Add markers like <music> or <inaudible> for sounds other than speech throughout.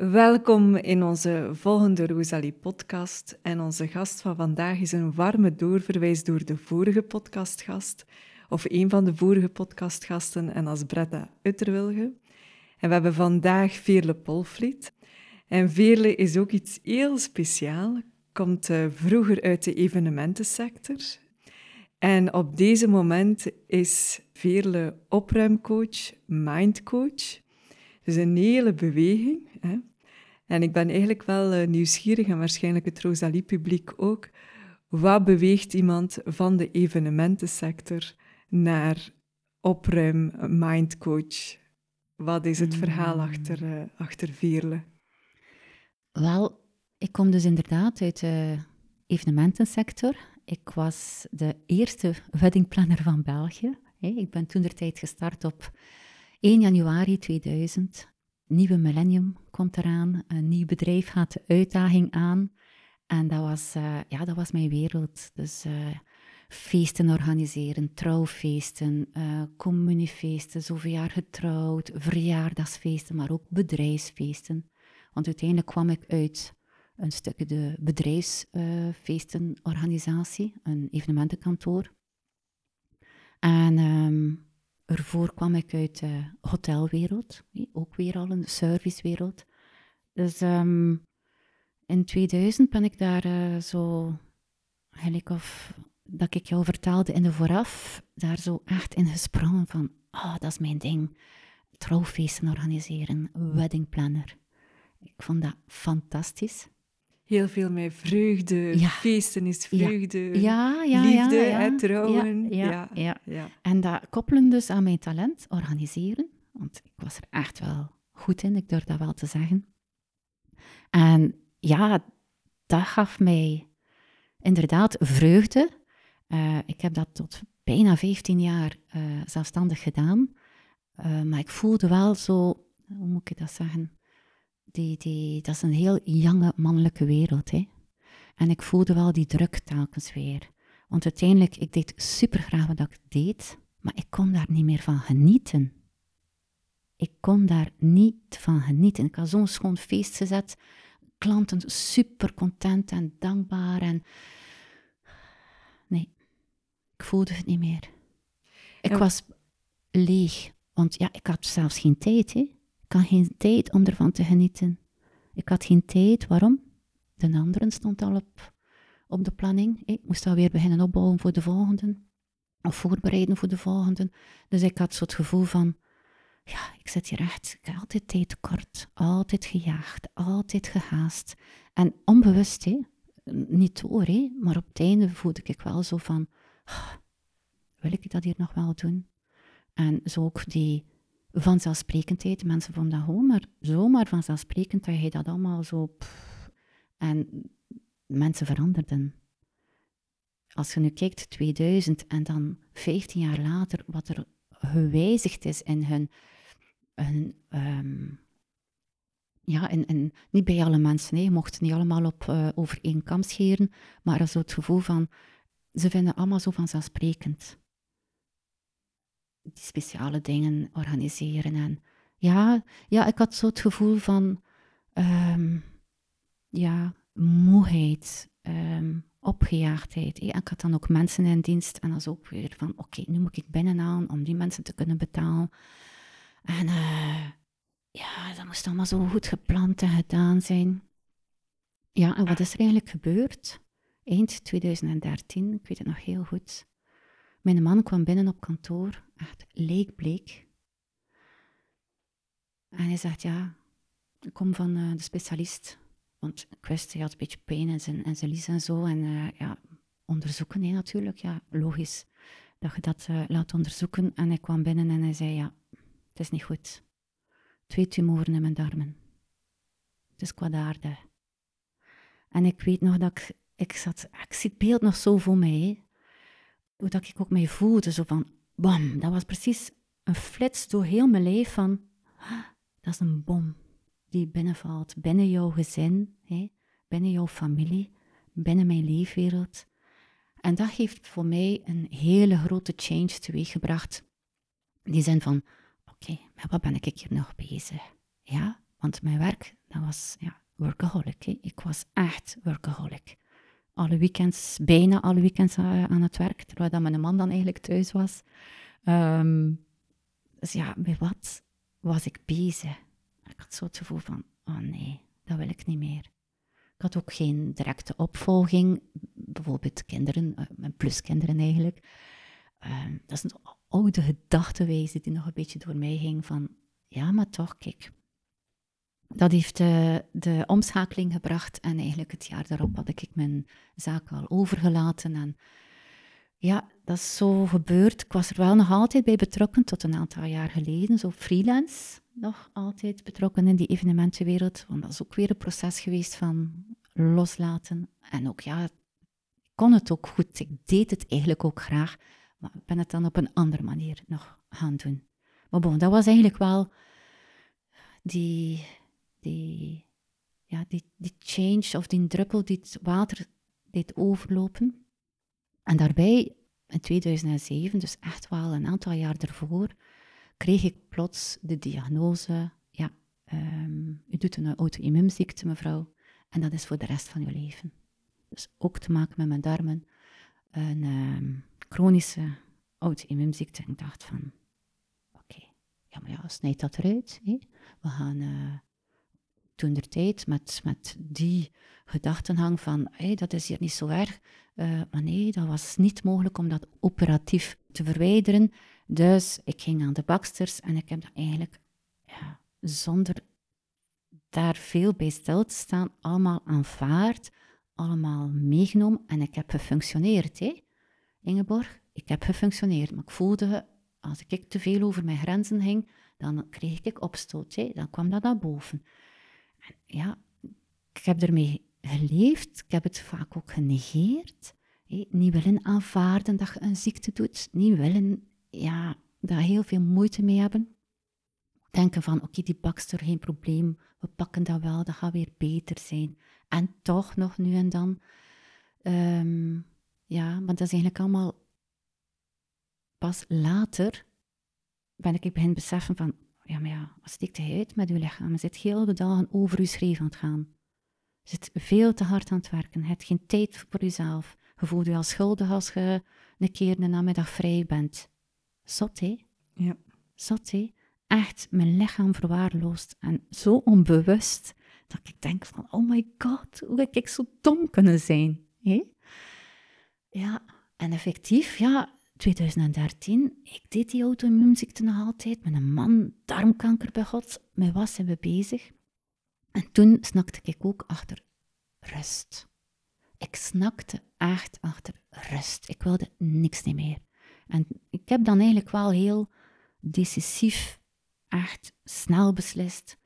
Welkom in onze volgende Rosalie-podcast. En onze gast van vandaag is een warme doorverwijs door de vorige podcastgast, of een van de vorige podcastgasten, en als Bretta Utterwilge. En we hebben vandaag Veerle Polvliet. En Veerle is ook iets heel speciaal, komt uh, vroeger uit de evenementensector. En op deze moment is Veerle opruimcoach, mindcoach. Dus een hele beweging. Hè? En ik ben eigenlijk wel uh, nieuwsgierig, en waarschijnlijk het Rosalie-publiek ook. Wat beweegt iemand van de evenementensector naar opruim mindcoach? Wat is het verhaal Hmm. achter, uh, achter Veerle? Wel, ik kom dus inderdaad uit de evenementensector. Ik was de eerste weddingplanner van België. Ik ben toen de tijd gestart op 1 januari 2000. Nieuwe millennium komt eraan, een nieuw bedrijf gaat de uitdaging aan. En dat was, uh, ja, dat was mijn wereld. Dus uh, feesten organiseren, trouwfeesten, uh, communiefeesten, zoveel jaar getrouwd, verjaardagsfeesten, maar ook bedrijfsfeesten. Want uiteindelijk kwam ik uit een stukje de bedrijfsfeestenorganisatie, een evenementenkantoor. En um, ervoor kwam ik uit de hotelwereld, ook weer al een servicewereld. Dus um, in 2000 ben ik daar uh, zo, eigenlijk of dat ik jou vertelde in de vooraf, daar zo echt in gesprongen van, ah, oh, dat is mijn ding. Trouwfeesten organiseren, weddingplanner. Ik vond dat fantastisch. Heel veel met vreugde, ja. feesten is vreugde, ja. Ja, liefde, hè, trouwen. Ja, ja, En dat koppelen dus aan mijn talent, organiseren. Want ik was er echt wel goed in, ik durf dat wel te zeggen. En ja, dat gaf mij inderdaad vreugde. Uh, ik heb dat tot bijna 15 jaar uh, zelfstandig gedaan. Uh, maar ik voelde wel zo, hoe moet ik dat zeggen? Die, die, dat is een heel jonge mannelijke wereld. Hè? En ik voelde wel die druk telkens weer. Want uiteindelijk, ik deed super graag wat ik deed, maar ik kon daar niet meer van genieten. Ik kon daar niet van genieten. Ik had zo'n schoon feest gezet, klanten super content en dankbaar. En nee, ik voelde het niet meer. Ik was leeg, want ja, ik had zelfs geen tijd. Hè? Ik had geen tijd om ervan te genieten. Ik had geen tijd, waarom? De anderen stond al op, op de planning. Ik moest alweer beginnen opbouwen voor de volgende. Of voorbereiden voor de volgende. Dus ik had zo het gevoel van, ja, ik zit hier echt, ik altijd tijd tekort. Altijd gejaagd, altijd gehaast. En onbewust, hè, niet door, maar op het einde voelde ik wel zo van, oh, wil ik dat hier nog wel doen? En zo ook die vanzelfsprekendheid. Mensen vonden dat gewoon maar zomaar vanzelfsprekend dat je dat allemaal zo... En mensen veranderden. Als je nu kijkt, 2000 en dan 15 jaar later, wat er gewijzigd is in hun... um, ja, niet bij alle mensen, nee, je mocht niet allemaal op, over één kam scheren, maar zo het gevoel van, ze vinden allemaal zo vanzelfsprekend die speciale dingen organiseren. En ja, ja, ik had zo het gevoel van um, ja, moeheid, um, opgejaagdheid. Ik had dan ook mensen in dienst en dat is ook weer van oké, nu moet ik binnenhalen om die mensen te kunnen betalen. En uh, ja, dat moest allemaal zo goed gepland en gedaan zijn. Ja, en wat is er eigenlijk gebeurd? Eind 2013, ik weet het nog heel goed. Mijn man kwam binnen op kantoor, echt leekbleek. En hij zegt, ja, ik kom van uh, de specialist. Want ik wist, hij had een beetje pijn in zijn, in zijn en zo. En uh, ja, onderzoeken, nee, natuurlijk. Ja, logisch dat je dat uh, laat onderzoeken. En hij kwam binnen en hij zei, ja, het is niet goed. Twee tumoren in mijn darmen. Het is kwaadaardig. En ik weet nog dat ik, ik zat, ik zie het beeld nog zo voor mij, hè hoe dat ik ook mij voelde, zo van, bam, dat was precies een flits door heel mijn lijf van, ah, dat is een bom die binnenvalt, binnen jouw gezin, hè, binnen jouw familie, binnen mijn leefwereld. En dat heeft voor mij een hele grote change teweeggebracht. In die zin van, oké, maar wat ben ik hier nog bezig? Ja, want mijn werk, dat was ja, workaholic. Ik was echt workaholic. Alle weekends, bijna alle weekends eh, aan het werk, terwijl dat mijn man dan eigenlijk thuis was. Ehm, dus ja, met wat was ik bezig? Ik had zo het gevoel van, oh nee, dat wil ik niet meer. Ik had ook geen directe opvolging, bijvoorbeeld kinderen, uh, mijn pluskinderen eigenlijk. Ehm, dat is een oude gedachtewijze die nog een beetje door mij ging van, ja, maar toch, kijk. Dat heeft de, de omschakeling gebracht en eigenlijk het jaar daarop had ik mijn zaak al overgelaten. En ja, dat is zo gebeurd. Ik was er wel nog altijd bij betrokken, tot een aantal jaar geleden, zo freelance nog altijd betrokken in die evenementenwereld. Want dat is ook weer een proces geweest van loslaten. En ook, ja, ik kon het ook goed. Ik deed het eigenlijk ook graag. Maar ik ben het dan op een andere manier nog gaan doen. Maar bon, dat was eigenlijk wel die, die, ja, die, die change of die druppel die het water deed overlopen. En daarbij, in 2007, dus echt wel een aantal jaar ervoor, kreeg ik plots de diagnose, ja, um, u doet een auto-immuunziekte, mevrouw, en dat is voor de rest van uw leven. Dus ook te maken met mijn darmen, een um, chronische auto-immuunziekte. Ik dacht van, oké, ja, maar ja, snijd dat eruit. We gaan uh, toen der tijd met, met die gedachtenhang van, hey, dat is hier niet zo erg. Uh, maar nee, dat was niet mogelijk om dat operatief te verwijderen. Dus ik ging aan de baksters en ik heb dat eigenlijk ja, zonder daar veel bij stil te staan, allemaal aanvaard, allemaal meegenomen en ik heb gefunctioneerd. Hè? Ingeborg, ik heb gefunctioneerd, maar ik voelde, als ik te veel over mijn grenzen ging, dan kreeg ik opstoot, hè? dan kwam dat naar boven. Ja, ik heb ermee geleefd, ik heb het vaak ook genegeerd. Niet willen aanvaarden dat je een ziekte doet, niet willen ja, daar heel veel moeite mee hebben. Denken van, oké, die bakster, geen probleem, we pakken dat wel, dat gaat weer beter zijn. En toch nog nu en dan. Um, ja, maar dat is eigenlijk allemaal pas later ben ik begin beseffen van, ja, maar ja, wat steekt hij uit met uw lichaam? Je zit heel de dagen over uw schreef aan het gaan. Je zit veel te hard aan het werken. Je hebt geen tijd voor jezelf. Je voelt je al schuldig als je een keer een namiddag vrij bent. Zot, hè? Ja. Zot, hè? Echt mijn lichaam verwaarloosd en zo onbewust dat ik denk van, oh my god, hoe heb ik zo dom kunnen zijn? Hè? Ja, en effectief, ja, 2013, ik deed die auto-immuunziekte nog altijd, met een man, darmkanker bij God, met wat zijn we bezig? En toen snakte ik ook achter rust. Ik snakte echt achter rust. Ik wilde niks meer. En ik heb dan eigenlijk wel heel decisief, echt snel beslist,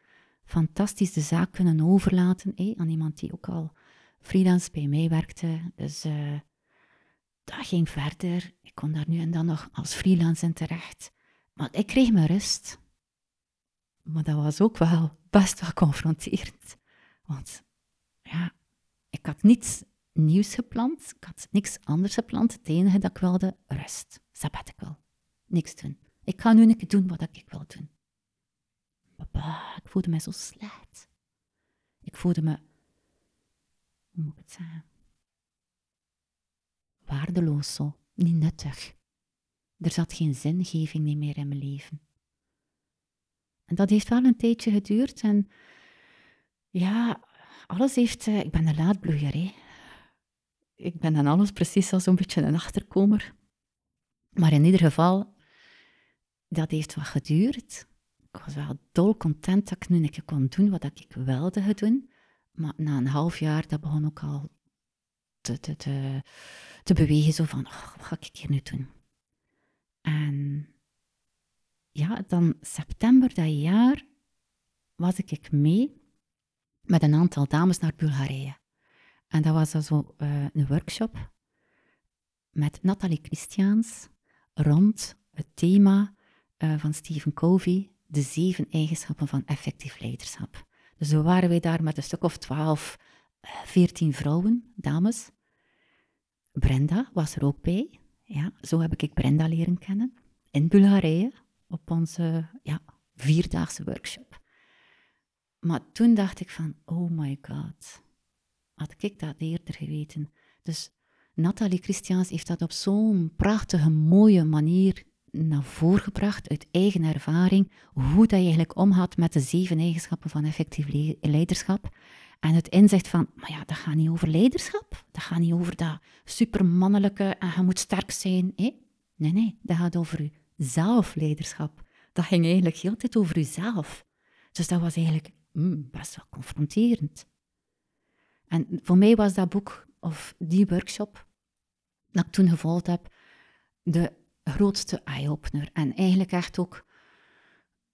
fantastisch de zaak kunnen overlaten aan iemand die ook al freelance bij mij werkte. Dus uh, dat ging verder. Ik kon daar nu en dan nog als freelance in terecht. Maar ik kreeg mijn rust. Maar dat was ook wel best wel confronterend. Want ja, ik had niets nieuws gepland. Ik had niks anders gepland. Het enige dat ik wilde, rust. Sabbatical. Niks doen. Ik ga nu een keer doen wat ik wil doen. Ik voelde me zo slecht. Ik voelde me, hoe moet ik het zeggen? Waardeloos zo, niet nuttig. Er zat geen zingeving meer in mijn leven. En dat heeft wel een tijdje geduurd en ja, alles heeft... Uh, ik ben een laadbloeier, hè. Ik ben dan alles precies als zo'n beetje een achterkomer. Maar in ieder geval, dat heeft wat geduurd. Ik was wel dol content dat ik nu een kon doen wat ik wilde doen. Maar na een half jaar, dat begon ook al te, te, te, te bewegen. Zo van, wat ga ik hier nu doen? En ja, dan september dat jaar was ik mee met een aantal dames naar Bulgarije. En dat was dan zo uh, een workshop met Nathalie Christiaans rond het thema uh, van Stephen Covey, de zeven eigenschappen van effectief leiderschap. Dus zo waren wij daar met een stuk of twaalf, veertien vrouwen, dames. Brenda was er ook bij. Ja, zo heb ik Brenda leren kennen. In Bulgarije, op onze ja, vierdaagse workshop. Maar toen dacht ik van, oh my god, had ik dat eerder geweten. Dus Nathalie Christiaans heeft dat op zo'n prachtige, mooie manier naar voren gebracht uit eigen ervaring, hoe dat je eigenlijk omgaat met de zeven eigenschappen van effectief leiderschap. En het inzicht van, maar ja, dat gaat niet over leiderschap, dat gaat niet over dat supermannelijke en je moet sterk zijn. Nee, nee, dat gaat over je zelfleiderschap. Dat ging eigenlijk heel tijd over jezelf. Dus dat was eigenlijk mm, best wel confronterend. En voor mij was dat boek, of die workshop, dat ik toen gevolgd heb, de grootste eye-opener. En eigenlijk echt ook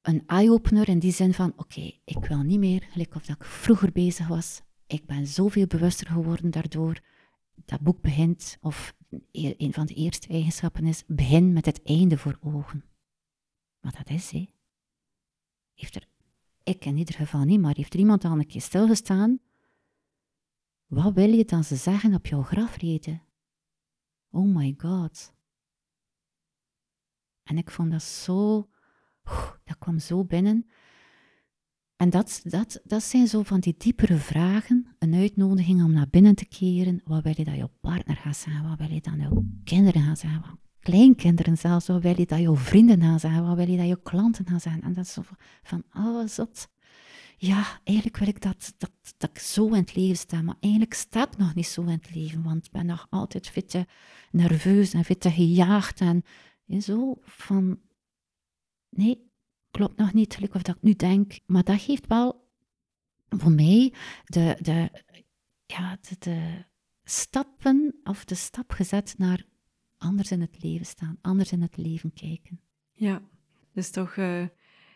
een eye-opener in die zin van, oké, ik wil niet meer gelijk of dat ik vroeger bezig was. Ik ben zoveel bewuster geworden daardoor. Dat boek begint, of e-, een van de eerste eigenschappen is, begin met het einde voor ogen. Wat dat is, hè. Heeft er, ik in ieder geval niet, maar heeft er iemand al een keer stilgestaan? Wat wil je dan ze zeggen op jouw grafrede? Oh my god. En ik vond dat zo, dat kwam zo binnen. En dat, dat, dat zijn zo van die diepere vragen, een uitnodiging om naar binnen te keren. Wat wil je dat jouw partner gaat zeggen? Wat wil je dat jouw kinderen gaan zeggen? Wat kleinkinderen zelfs, wat wil je dat jouw vrienden gaan zeggen? Wat wil je dat jouw klanten gaan zeggen? En dat is zo van, oh, zot. Ja, eigenlijk wil ik dat, dat, dat ik zo in het leven sta, maar eigenlijk sta ik nog niet zo in het leven, want ik ben nog altijd fitte nerveus en fitte gejaagd en zo van, nee, klopt nog niet, gelijk of dat ik nu denk. Maar dat geeft wel voor mij de, de, ja, de, stappen of de stap gezet naar anders in het leven staan, anders in het leven kijken. Ja, dus toch uh,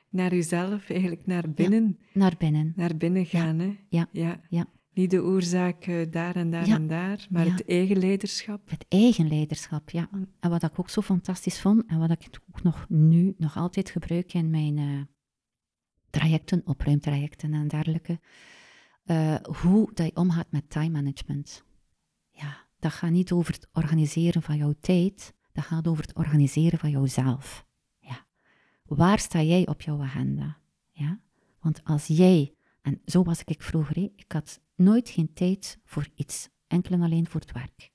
naar jezelf, eigenlijk naar binnen. naar binnen. Naar binnen gaan, ja. hè? Ja. ja. ja. Niet de oorzaak eh, daar en daar en daar, maar het eigen leiderschap. Het eigen leiderschap, ja. En wat ik ook zo fantastisch vond, en wat ik ook nog nu nog altijd gebruik in mijn uh, trajecten, opruimtrajecten en dergelijke, uh, hoe dat je omgaat met time management. Ja, dat gaat niet over het organiseren van jouw tijd, dat gaat over het organiseren van jouzelf. Ja. Waar sta jij op jouw agenda? Ja? Want als jij, en zo was ik vroeger, ik had nooit geen tijd voor iets, enkel en alleen voor het werk.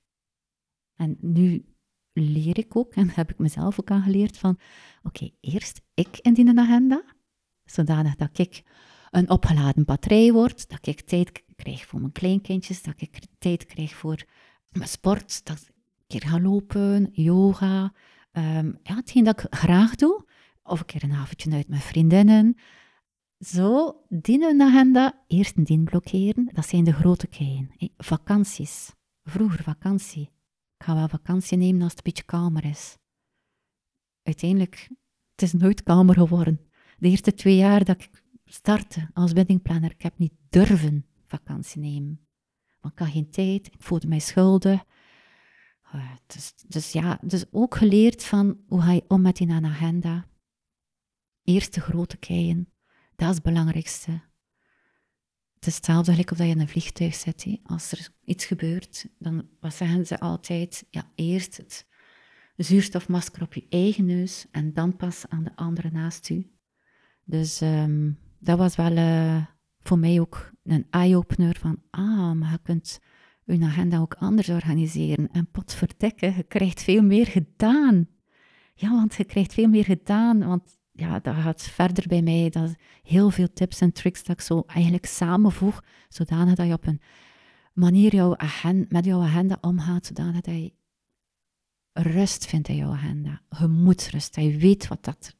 En nu leer ik ook, en heb ik mezelf ook aangeleerd van, oké, eerst ik indien een agenda, zodanig dat ik een opgeladen batterij word, dat ik tijd krijg voor mijn kleinkindjes, dat ik tijd krijg voor mijn sport, dat ik een keer ga lopen, yoga, um, ja, hetgeen dat ik graag doe, of een keer een avondje uit met vriendinnen, zo, die agenda, eerst een dien blokkeren, dat zijn de grote keien. Vakanties, vroeger vakantie. Ik ga wel vakantie nemen als het een beetje kalmer is. Uiteindelijk, het is nooit kalmer geworden. De eerste twee jaar dat ik startte als weddingplanner, ik heb niet durven vakantie nemen. Want ik had geen tijd, ik voelde mij schuldig. Uh, dus, dus ja, dus ook geleerd van hoe ga je om met die agenda. Eerst de grote keien, dat is het belangrijkste. Het is hetzelfde gelijk of dat je in een vliegtuig zit. Als er iets gebeurt, dan wat zeggen ze altijd? Ja, eerst het zuurstofmasker op je eigen neus en dan pas aan de andere naast u. Dus um, dat was wel uh, voor mij ook een eye-opener van, ah, maar je kunt je agenda ook anders organiseren. En potverdekken, je krijgt veel meer gedaan. Ja, want je krijgt veel meer gedaan, want ja, dat gaat verder bij mij. Dat heel veel tips en tricks dat ik zo eigenlijk samenvoeg, zodanig dat je op een manier jouw agenda, met jouw agenda omgaat, zodanig dat je rust vindt in jouw agenda. Gemoedsrust, dat je weet wat dat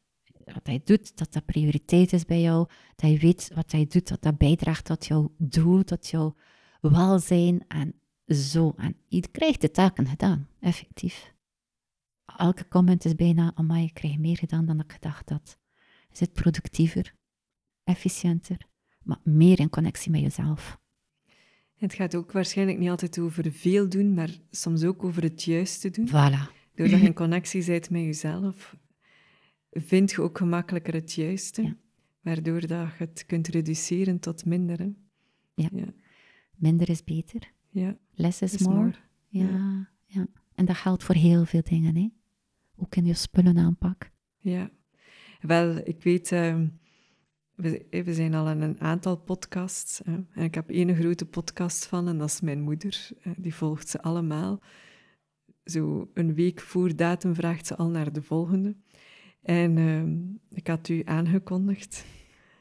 wat hij doet, dat dat prioriteit is bij jou, dat je weet wat hij doet, dat dat bijdraagt tot jouw doel, tot jouw welzijn en zo. En je krijgt de taken gedaan, effectief elke comment is bijna, amai, ik krijg meer gedaan dan ik gedacht had. Je zit productiever, efficiënter, maar meer in connectie met jezelf. Het gaat ook waarschijnlijk niet altijd over veel doen, maar soms ook over het juiste doen. Voilà. Doordat je in <laughs> connectie bent met jezelf, vind je ook gemakkelijker het juiste, waardoor dat je het kunt reduceren tot minder. Ja. ja. Minder is beter. Ja. Less is, more. Ja, ja. En dat geldt voor heel veel dingen, hè? Ook in je spullenaanpak? Ja, wel, ik weet, ehm, we, we zijn al in een aantal podcasts. Hè, en ik heb één grote podcast van, en dat is mijn moeder. Die volgt ze allemaal. Zo een week voor datum vraagt ze al naar de volgende. En uh, ik had u aangekondigd.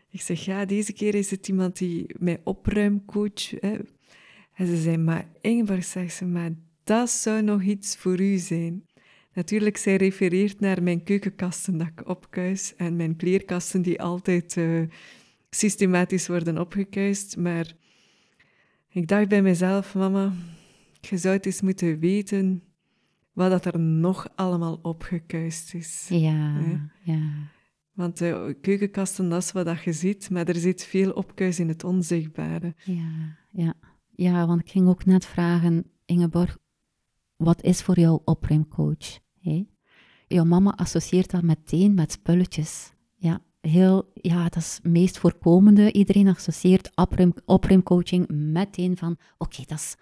Ik zeg, ja, deze keer is het iemand die mij opruimcoach. Hè. En ze zei, maar Ingeborg, zegt ze, maar dat zou nog iets voor u zijn. Natuurlijk, zij refereert naar mijn keukenkasten dat ik opkuis en mijn kleerkasten die altijd uh, systematisch worden opgekuist. Maar ik dacht bij mezelf, mama, je zou het eens moeten weten wat dat er nog allemaal opgekuist is. Ja, ja. Want de keukenkasten, dat is wat dat je ziet, maar er zit veel opkuis in het onzichtbare. Ja, ja. ja, want ik ging ook net vragen, Ingeborg, wat is voor jou opruimcoach? Hey? Jouw mama associeert dat meteen met spulletjes. Ja, heel, ja, dat is het meest voorkomende. Iedereen associeert opruim, opruimcoaching meteen van, oké, dat is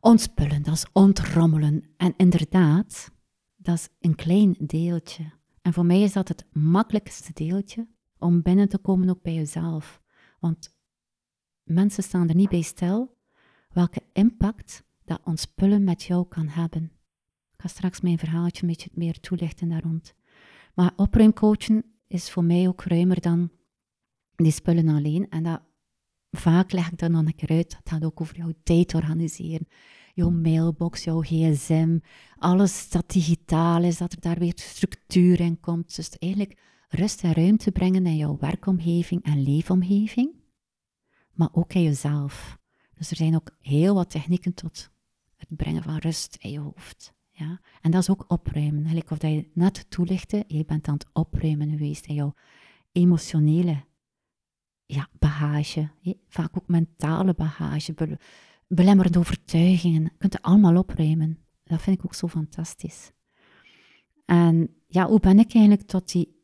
ontspullen, dat is ontrommelen. En inderdaad, dat is een klein deeltje. En voor mij is dat het makkelijkste deeltje om binnen te komen ook bij jezelf. Want mensen staan er niet bij stil welke impact dat ontspullen met jou kan hebben. Ga straks mijn verhaaltje een beetje meer toelichten daar rond. Maar opruimcoachen is voor mij ook ruimer dan die spullen alleen. En dat, vaak leg ik dan een keer uit. Dat gaat ook over jouw tijd organiseren. Jouw mailbox, jouw gsm, alles dat digitaal is, dat er daar weer structuur in komt. Dus eigenlijk rust en ruimte brengen in jouw werkomgeving en leefomgeving, maar ook in jezelf. Dus er zijn ook heel wat technieken tot het brengen van rust in je hoofd. Ja? En dat is ook opruimen. Gelijk of dat je net toelichtte, je bent aan het opruimen geweest in jouw emotionele ja, bagage. Vaak ook mentale bagage, belemmerende overtuigingen. Je kunt het allemaal opruimen. Dat vind ik ook zo fantastisch. En ja, hoe ben ik eigenlijk tot die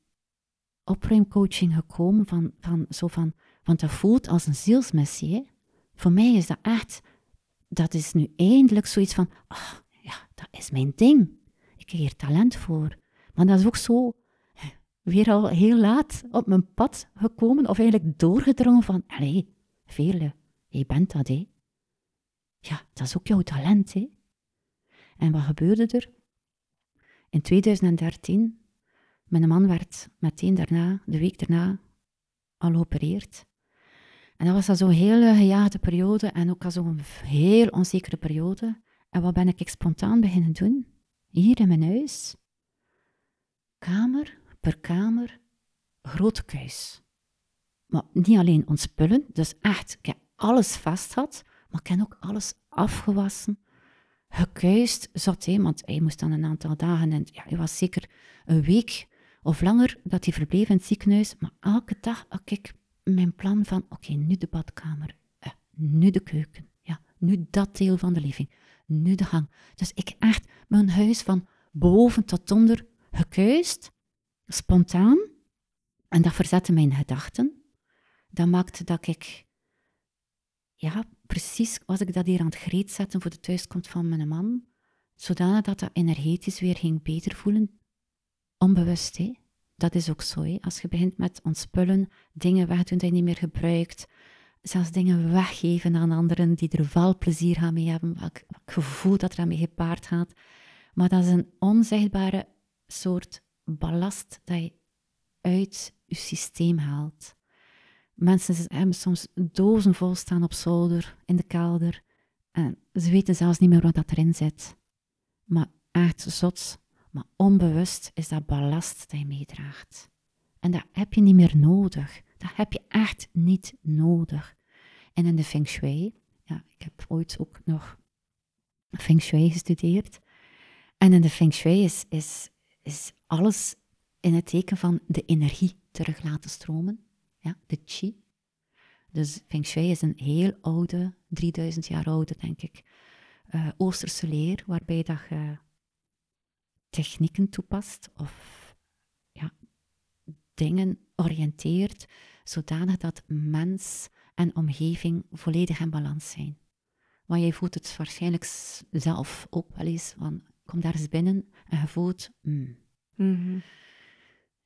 opruimcoaching gekomen? Van, van, zo van, want dat voelt als een zielsmissie. Voor mij is dat echt, dat is nu eindelijk zoiets van, oh, dat is mijn ding. Ik heb hier talent voor. Maar dat is ook zo weer al heel laat op mijn pad gekomen, of eigenlijk doorgedrongen van, allee, Veerle, je bent dat, hè. Ja, dat is ook jouw talent, hè. En wat gebeurde er? In 2013, mijn man werd meteen daarna, de week daarna, al geopereerd. En dat was al zo'n hele gejaagde periode en ook al zo'n heel onzekere periode. En wat ben ik spontaan beginnen doen? Hier in mijn huis. Kamer per kamer, grote kuis. Maar niet alleen ontspullen, dus echt, ik alles vast had, maar ik heb ook alles afgewassen, gekuist, zat, hè, want hij moest dan een aantal dagen, en ja, hij was zeker een week of langer dat hij verbleef in het ziekenhuis, maar elke dag had ik mijn plan van, oké, nu de badkamer, eh, nu de keuken, ja, nu dat deel van de living, nu de gang. Dus ik echt mijn huis van boven tot onder gekuist, spontaan, en dat verzette mijn gedachten. Dat maakte dat ik, ja, precies was ik dat hier aan het greet zetten voor de thuiskomst van mijn man, zodanig dat dat energetisch weer ging beter voelen. Onbewust, hè. Dat is ook zo. Als je begint met ontspullen, dingen wegdoen die je niet meer gebruikt, zelfs dingen weggeven aan anderen die er wel plezier gaan mee hebben, welk, gevoel dat er aan mee gepaard gaat. Maar dat is een onzichtbare soort ballast dat je uit je systeem haalt. Mensen hebben soms dozen vol staan op zolder, in de kelder. En ze weten zelfs niet meer wat dat erin zit. Maar echt zot, maar onbewust is dat ballast dat je meedraagt. En dat heb je niet meer nodig. Dat heb je echt niet nodig. En in de Feng Shui, ja, ik heb ooit ook nog Feng Shui gestudeerd. En in de Feng Shui is, is, alles in het teken van de energie terug laten stromen. Ja, de chi. Dus Feng Shui is een heel oude, 3000 jaar oude, denk ik, uh, Oosterse leer, waarbij dat je technieken toepast of ja, dingen oriënteert, zodanig dat mens en omgeving volledig in balans zijn. Maar jij voelt het waarschijnlijk zelf ook wel eens, van kom daar eens binnen en je voelt, mm, Mhm.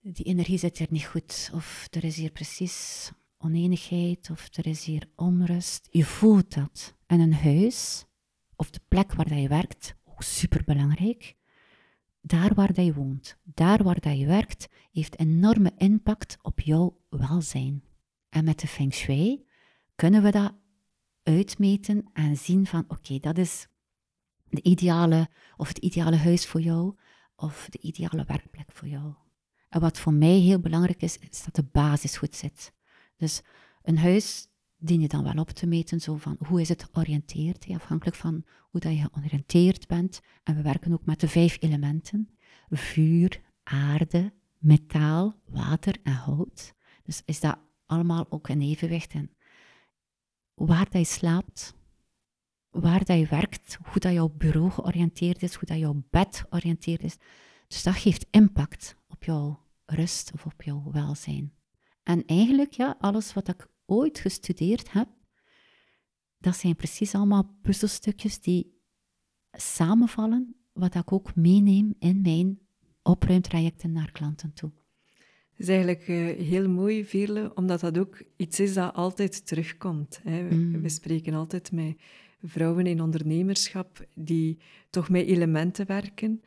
die energie zit hier niet goed, of er is hier precies oneenigheid, of er is hier onrust. Je voelt dat. En een huis, of de plek waar je werkt, ook superbelangrijk, daar waar je woont, daar waar je werkt, heeft enorme impact op jouw welzijn. En met de feng shui kunnen we dat uitmeten en zien van oké, dat is de ideale of het ideale huis voor jou of de ideale werkplek voor jou. En wat voor mij heel belangrijk is, is dat de basis goed zit. Dus een huis dien je dan wel op te meten, zo van hoe is het georiënteerd, afhankelijk van hoe dat je georiënteerd bent. En we werken ook met de vijf elementen, vuur, aarde, metaal, water en hout. Dus is dat allemaal ook in evenwicht. En waar dat je slaapt, waar dat je werkt, hoe dat jouw bureau georiënteerd is, hoe dat jouw bed georiënteerd is. Dus dat geeft impact op jouw rust of op jouw welzijn. En eigenlijk, ja, alles wat ik ooit gestudeerd heb, dat zijn precies allemaal puzzelstukjes die samenvallen, wat ik ook meeneem in mijn opruimtrajecten naar klanten toe. Het is eigenlijk uh, heel mooi, Veerle, omdat dat ook iets is dat altijd terugkomt. Hè. Mm. we, spreken altijd met vrouwen in ondernemerschap die toch met elementen werken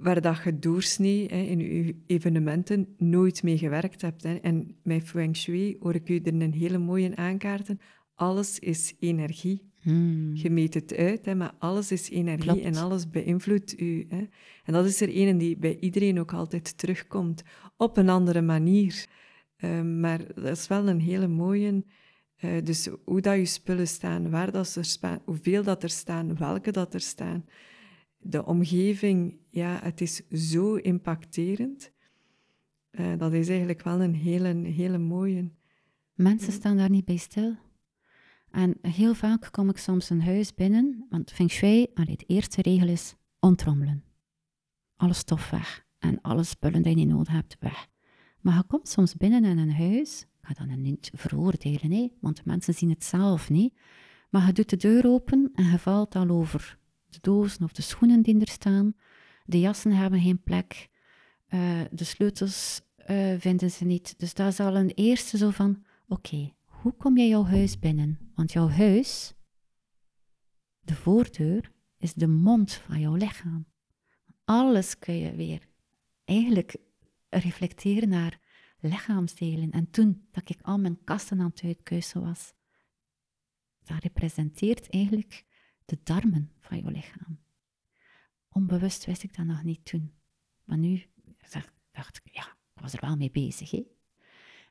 waar dat je doorsnee hè, in je evenementen nooit mee gewerkt hebt. Hè. En met Feng Shui hoor ik u er een hele mooie aankaarten. Alles is energie. Hmm. Je meet het uit, hè, maar alles is energie en alles beïnvloedt u. Hè. En dat is er een die bij iedereen ook altijd terugkomt, op een andere manier. Uh, maar dat is wel een hele mooie. Uh, dus hoe dat je spullen staan, waar dat er staan, hoeveel dat er staan, welke dat er staan de omgeving, ja, het is zo impacterend. Uh, dat is eigenlijk wel een hele, hele mooie. Mensen staan daar niet bij stil. En heel vaak kom ik soms een huis binnen, want feng shui, allee, de eerste regel is ontrommelen. Alle stof weg en alle spullen die je nodig hebt, weg. Maar je komt soms binnen in een huis, ik ga dat niet veroordelen, nee, want mensen zien het zelf niet, maar je doet de deur open en je valt al over de dozen of de schoenen die er staan. De jassen hebben geen plek. Uh, de sleutels uh, vinden ze niet. Dus dat is al een eerste zo van, oké, hoe kom je jouw huis binnen? Want jouw huis, de voordeur, is de mond van jouw lichaam. Alles kun je weer eigenlijk reflecteren naar lichaamsdelen. En toen dat ik al mijn kasten aan het uitkuisen was, dat representeert eigenlijk de darmen van je lichaam. Onbewust wist ik dat nog niet toen. Maar nu dacht ik, ja, ik was er wel mee bezig. Hè?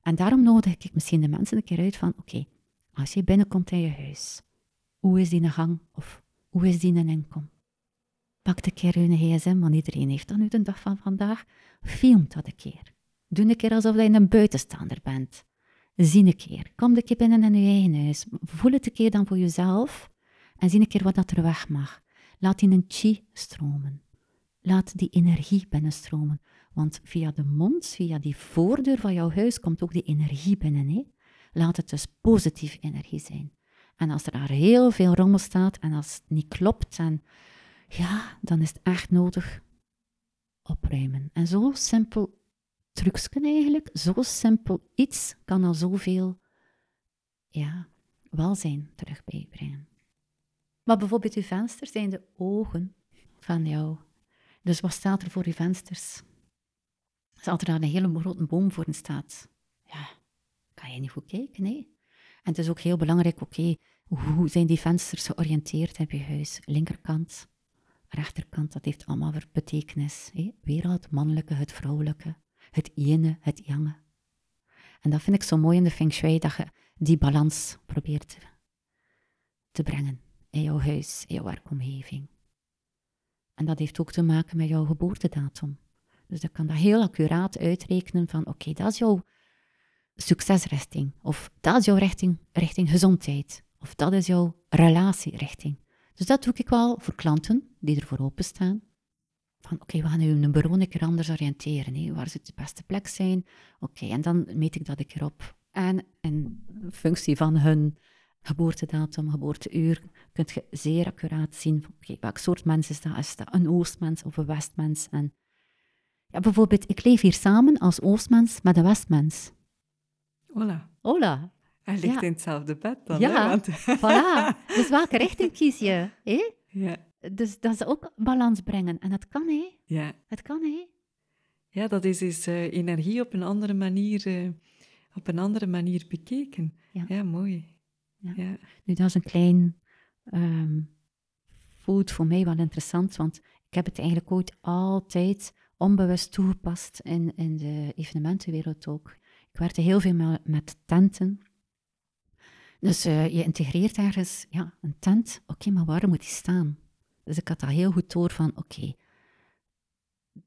En daarom nodig ik misschien de mensen een keer uit van, oké, als je binnenkomt in je huis, hoe is die een gang of hoe is die een inkom? Pak een keer je gsm, want iedereen heeft dat nu de dag van vandaag. Film dat een keer. Doe een keer alsof je een buitenstaander bent. Zie een keer. Kom een keer binnen in je eigen huis. Voel het een keer dan voor jezelf. En zie een keer wat dat er weg mag. Laat die een chi stromen. Laat die energie binnenstromen. Want via de mond, via die voordeur van jouw huis, komt ook die energie binnen. Hè? Laat het dus positieve energie zijn. En als er daar heel veel rommel staat en als het niet klopt, en, ja, dan is het echt nodig opruimen. En zo simpel trucsken eigenlijk, zo simpel iets kan al zoveel ja, welzijn terug bijbrengen. Maar bijvoorbeeld uw vensters zijn de ogen van jou. Dus wat staat er voor uw vensters? Als er daar een hele grote boom voor staat, ja, kan je niet goed kijken, nee. En het is ook heel belangrijk, oké, hoe zijn die vensters georiënteerd op je huis? Linkerkant, rechterkant, dat heeft allemaal weer betekenis. Hé? Weer het mannelijke, het vrouwelijke, het ene, het jange. En dat vind ik zo mooi in de feng shui, dat je die balans probeert te brengen in jouw huis, in jouw werkomgeving. En dat heeft ook te maken met jouw geboortedatum. Dus dan kan dat heel accuraat uitrekenen van oké, dat is jouw succesrichting. Of dat is jouw richting, richting gezondheid. Of dat is jouw relatierichting. Dus dat doe ik wel voor klanten die ervoor openstaan. Van oké, we gaan nu een bureau een keer anders oriënteren. Hè. Waar zou de beste plek zijn? Oké, en dan meet ik dat een keer op. En in functie van hun geboortedatum, geboorteuur, kun je zeer accuraat zien, oké, welk soort mens is dat? Is dat een Oostmens of een Westmens? En Ja, bijvoorbeeld, ik leef hier samen als Oostmens met een Westmens. Hola. Hola. Hij ligt Ja. in hetzelfde bed dan, Ja, hè? Want... <laughs> Voilà. Dus welke richting kies je? Hè? <laughs> ja. Dus dat is ook balans brengen. En dat kan, hè? Ja. Het kan, hè? ja, dat is dus eh, energie op een andere manier, eh, op een andere manier bekeken. Ja. mooi. Ja. Nu, dat is een klein food voor mij wel interessant, want ik heb het eigenlijk ooit altijd onbewust toegepast in, in de evenementenwereld ook. Ik werkte heel veel met, tenten. Dus eh, je integreert ergens ja, een tent. Oké, maar waar moet die staan? Dus ik had dat heel goed door van, oké,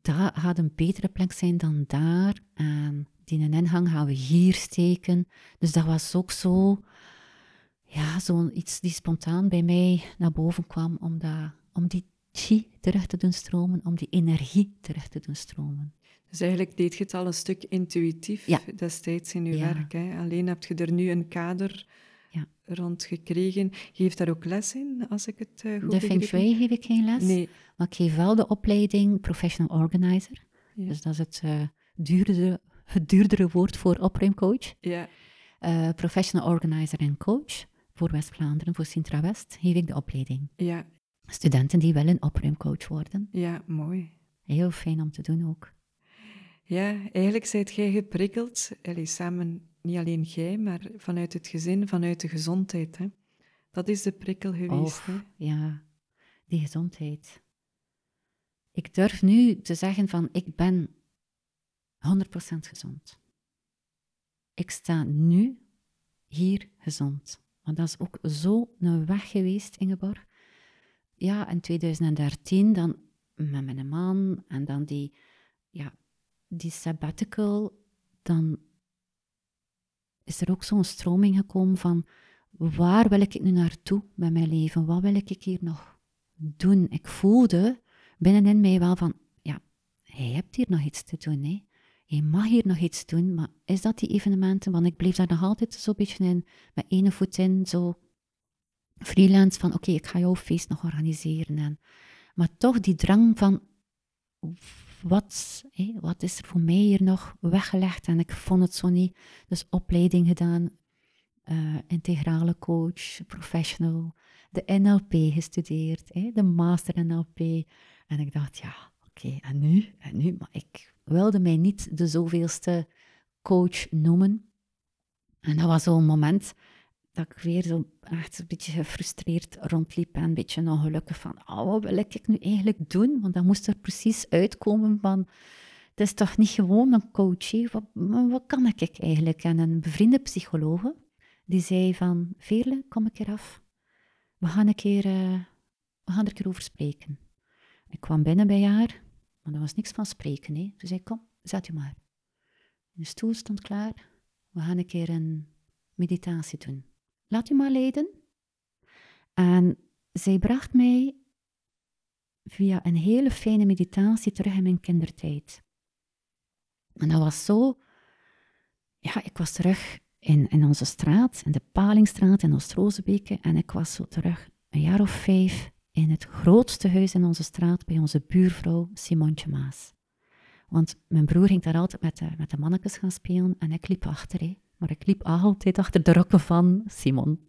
dat gaat een betere plek zijn dan daar. En die ingang gaan we hier steken. Dus dat was ook zo ja, zoiets die spontaan bij mij naar boven kwam, om, dat, om die chi terug te doen stromen, om die energie terug te doen stromen. Dus eigenlijk deed je het al een stuk intuïtief Ja. destijds in je Ja. werk. Hè? Alleen heb je er nu een kader Ja. rond gekregen. Je geeft daar ook les in, als ik het eh, goed De Feng Shui geef ik geen les? Nee. maar ik geef wel de opleiding Professional Organizer. Dus dat is het, eh, duurdere, het duurdere woord voor opruimcoach. Ja. Eh, professional Organizer en Coach voor West-Vlaanderen, voor Sintra West, geef ik de opleiding. Ja. Studenten die willen opruimcoach worden. ja, mooi. Heel fijn om te doen ook. Ja, eigenlijk zijt jij geprikkeld, allee, samen, niet alleen jij, maar vanuit het gezin, vanuit de gezondheid. Hè? Dat is de prikkel geweest. Hè? ja, die gezondheid. Ik durf nu te zeggen van ik ben 100% gezond. Ik sta nu hier gezond. Want dat is ook zo een weg geweest, Ingeborg. Ja, in 2013 dan met mijn man en dan die, ja, die sabbatical, dan is er ook zo'n stroming gekomen van waar wil ik nu naartoe met mijn leven? Wat wil ik hier nog doen? Ik voelde binnenin mij wel van, ja, je hebt hier nog iets te doen, hè? Je mag hier nog iets doen, maar is dat die evenementen? Want ik bleef daar nog altijd zo'n beetje in, met ene voet in, zo freelance van, oké, ik ga jouw feest nog organiseren. En, maar toch die drang van, wat, wat is er voor mij hier nog weggelegd? En ik vond het zo niet. Dus opleiding gedaan, eh, integrale coach, professional, de NLP gestudeerd, de master NLP. En ik dacht, ja, oké, en nu? En nu? Maar ik wilde mij niet de zoveelste coach noemen. En dat was zo'n moment dat ik weer zo echt een beetje gefrustreerd rondliep en een beetje ongelukkig van, oh, wat wil ik nu eigenlijk doen? Want dan moest er precies uitkomen van, het is toch niet gewoon een coach? Wat, kan ik eigenlijk? En een bevriende psychologe, die zei van, Veerle, kom een keer af. We gaan, een keer, eh, we gaan er een keer over spreken. Ik kwam binnen bij haar, maar er was niks van spreken. Hè. Ze zei, kom, zet u maar. De stoel stond klaar. We gaan een keer een meditatie doen. Laat u maar leiden. En zij bracht mij via een hele fijne meditatie terug in mijn kindertijd. En dat was zo... Ja, ik was terug in, in onze straat, in de Palingstraat in Oost-Rozenbeke. En ik was zo terug een jaar of vijf in het grootste huis in onze straat bij onze buurvrouw Simontje Maas. Want mijn broer ging daar altijd met de, met de mannetjes gaan spelen en ik liep achter. Maar ik liep altijd achter de rokken van Simon,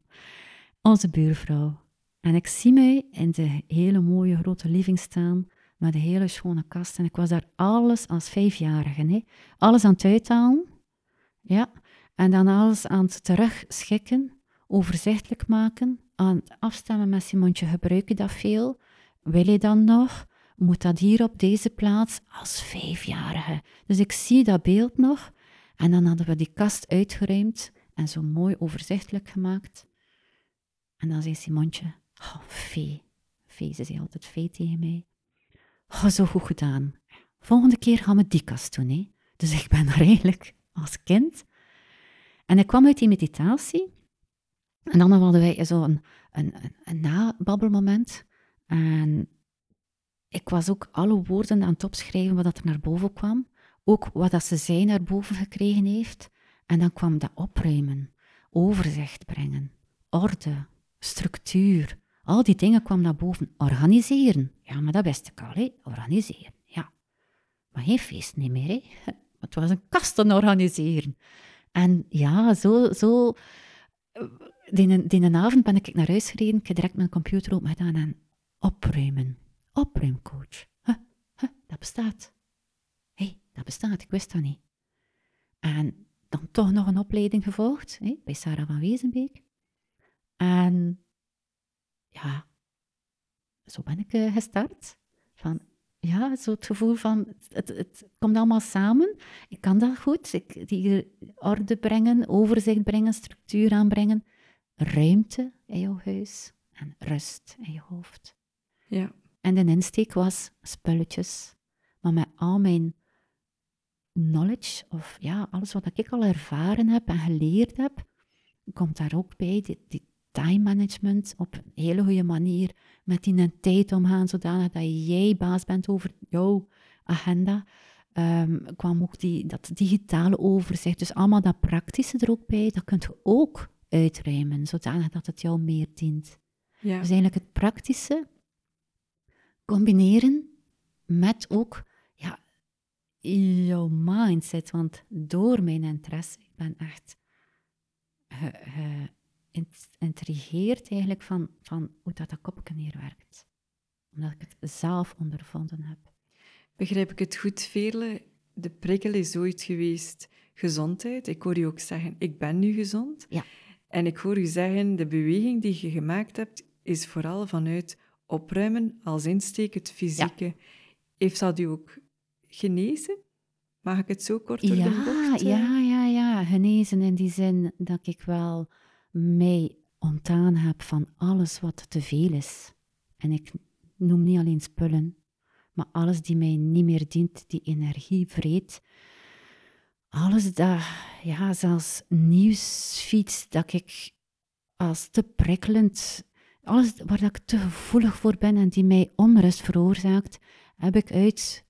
onze buurvrouw. En ik zie mij in de hele mooie grote living staan met een hele schone kast. En ik was daar alles als vijfjarige. Hè. Alles aan het uithalen. Ja. En dan alles aan het terugschikken, overzichtelijk maken, aan het afstemmen met Simontje. Gebruik je dat veel? Wil je dan nog? Moet dat hier op deze plaats als vijfjarige? Dus ik zie dat beeld nog. En dan hadden we die kast uitgeruimd en zo mooi overzichtelijk gemaakt. En dan zei Simontje, oh, Vee. Vee, ze zei altijd Vee tegen mij. Oh, zo goed gedaan. Volgende keer gaan we die kast doen. Hè? Dus ik ben er eigenlijk als kind. En ik kwam uit die meditatie. En dan hadden wij zo een, een, een, een nababbelmoment. En ik was ook alle woorden aan het opschrijven wat er naar boven kwam. Ook wat dat ze zei naar boven gekregen heeft. En dan kwam dat opruimen, overzicht brengen, orde, structuur. Al die dingen kwamen naar boven. Organiseren. Ja, maar dat wist ik al, hè? Organiseren, ja. Maar geen feest niet meer, hè. <laughs> Het was een kasten organiseren. En ja, zo... zo die, die avond ben ik naar huis gereden, ik heb direct mijn computer open gedaan en opruimen. Opruimcoach. Dat bestaat. Hé, hey, dat bestaat, ik wist dat niet. En dan toch nog een opleiding gevolgd bij Sarah van Wezenbeek. En ja, zo ben ik uh, gestart. Van, ja, zo het gevoel van, het, het, komt allemaal samen. Ik kan dat goed. Ik, die orde brengen, overzicht brengen, structuur aanbrengen. Ruimte in jouw huis en rust in je hoofd. Ja. En de insteek was spulletjes. Maar met al mijn knowledge, of ja, alles wat ik al ervaren heb en geleerd heb, komt daar ook bij, die, die time management op een hele goede manier, met die tijd omgaan, zodanig dat jij baas bent over jouw agenda. Um, kwam ook die, dat digitale overzicht, dus allemaal dat praktische er ook bij, dat kunt je ook uitruimen, zodanig dat het jou meer dient. Ja. Dus eigenlijk het praktische combineren met ook ja, jouw mindset. Want door mijn interesse, ik ben echt geïntrigeerd eigenlijk van, van hoe dat, dat kopje hier werkt. Omdat ik het zelf ondervonden heb. Begrijp ik het goed, Veerle? De prikkel is ooit geweest gezondheid. Ik hoor je ook zeggen, ik ben nu gezond. Ja. En ik hoor u zeggen, de beweging die je gemaakt hebt, is vooral vanuit opruimen als insteek, het fysieke. Heeft dat u ook genezen? Mag ik het zo kort door ja, de bocht? Eh? Ja, ja, ja. Genezen in die zin dat ik wel mij ontdaan heb van alles wat te veel is. En ik noem niet alleen spullen, maar alles die mij niet meer dient, die energie vreet. Alles dat, ja, zelfs nieuwsfeeds dat ik als te prikkelend alles waar ik te gevoelig voor ben en die mij onrust veroorzaakt, heb ik uit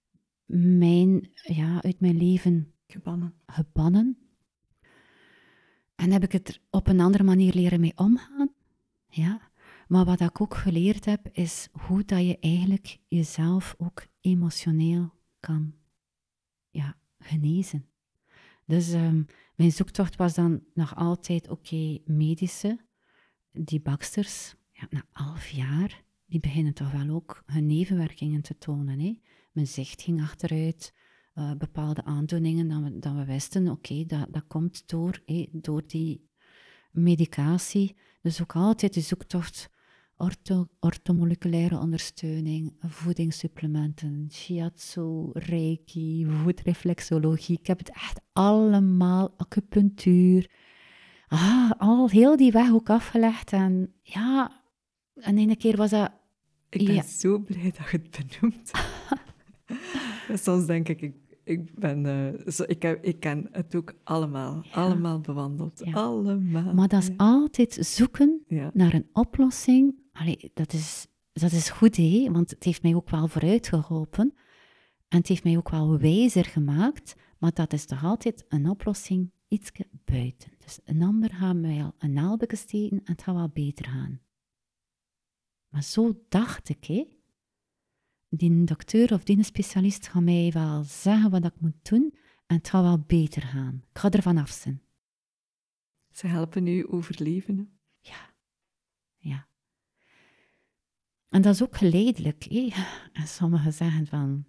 mijn, ja, uit mijn leven gebannen. gebannen. En heb ik het er op een andere manier leren mee omgaan. Ja. Maar wat ik ook geleerd heb, is hoe dat je eigenlijk jezelf ook emotioneel kan ja, genezen. Dus um, mijn zoektocht was dan nog altijd, oké, medische, die baksters, na elf jaar, die beginnen toch wel ook hun nevenwerkingen te tonen. Hè? Mijn zicht ging achteruit, uh, bepaalde aandoeningen, dat we, we wisten, oké, dat, dat komt door, door die medicatie. Dus ook altijd de zoektocht ortho, orthomoleculaire ondersteuning, voedingssupplementen, shiatsu, reiki, voetreflexologie. Ik heb het echt allemaal, acupunctuur. Ah, al heel die weg ook afgelegd. En ja, en ene keer was dat... Ik ben zo blij dat je het benoemt. <laughs> Soms denk ik, ik, ik ben... Uh, zo, ik, heb, ik ken het ook allemaal. Allemaal bewandeld. Allemaal. Maar dat is altijd zoeken naar een oplossing. Allee, dat is, dat is goed, hè? Want het heeft mij ook wel vooruit geholpen. En het heeft mij ook wel wijzer gemaakt. Maar dat is toch altijd een oplossing iets buiten. Dus een ander gaat mij al een naaldje steken en het gaat wel beter gaan. Maar zo dacht ik, hè. Die dokter of die specialist gaat mij wel zeggen wat ik moet doen en het gaat wel beter gaan. Ik ga ervan af zijn. Ze helpen u overleven. Ja, ja. En dat is ook geleidelijk. En sommigen zeggen van,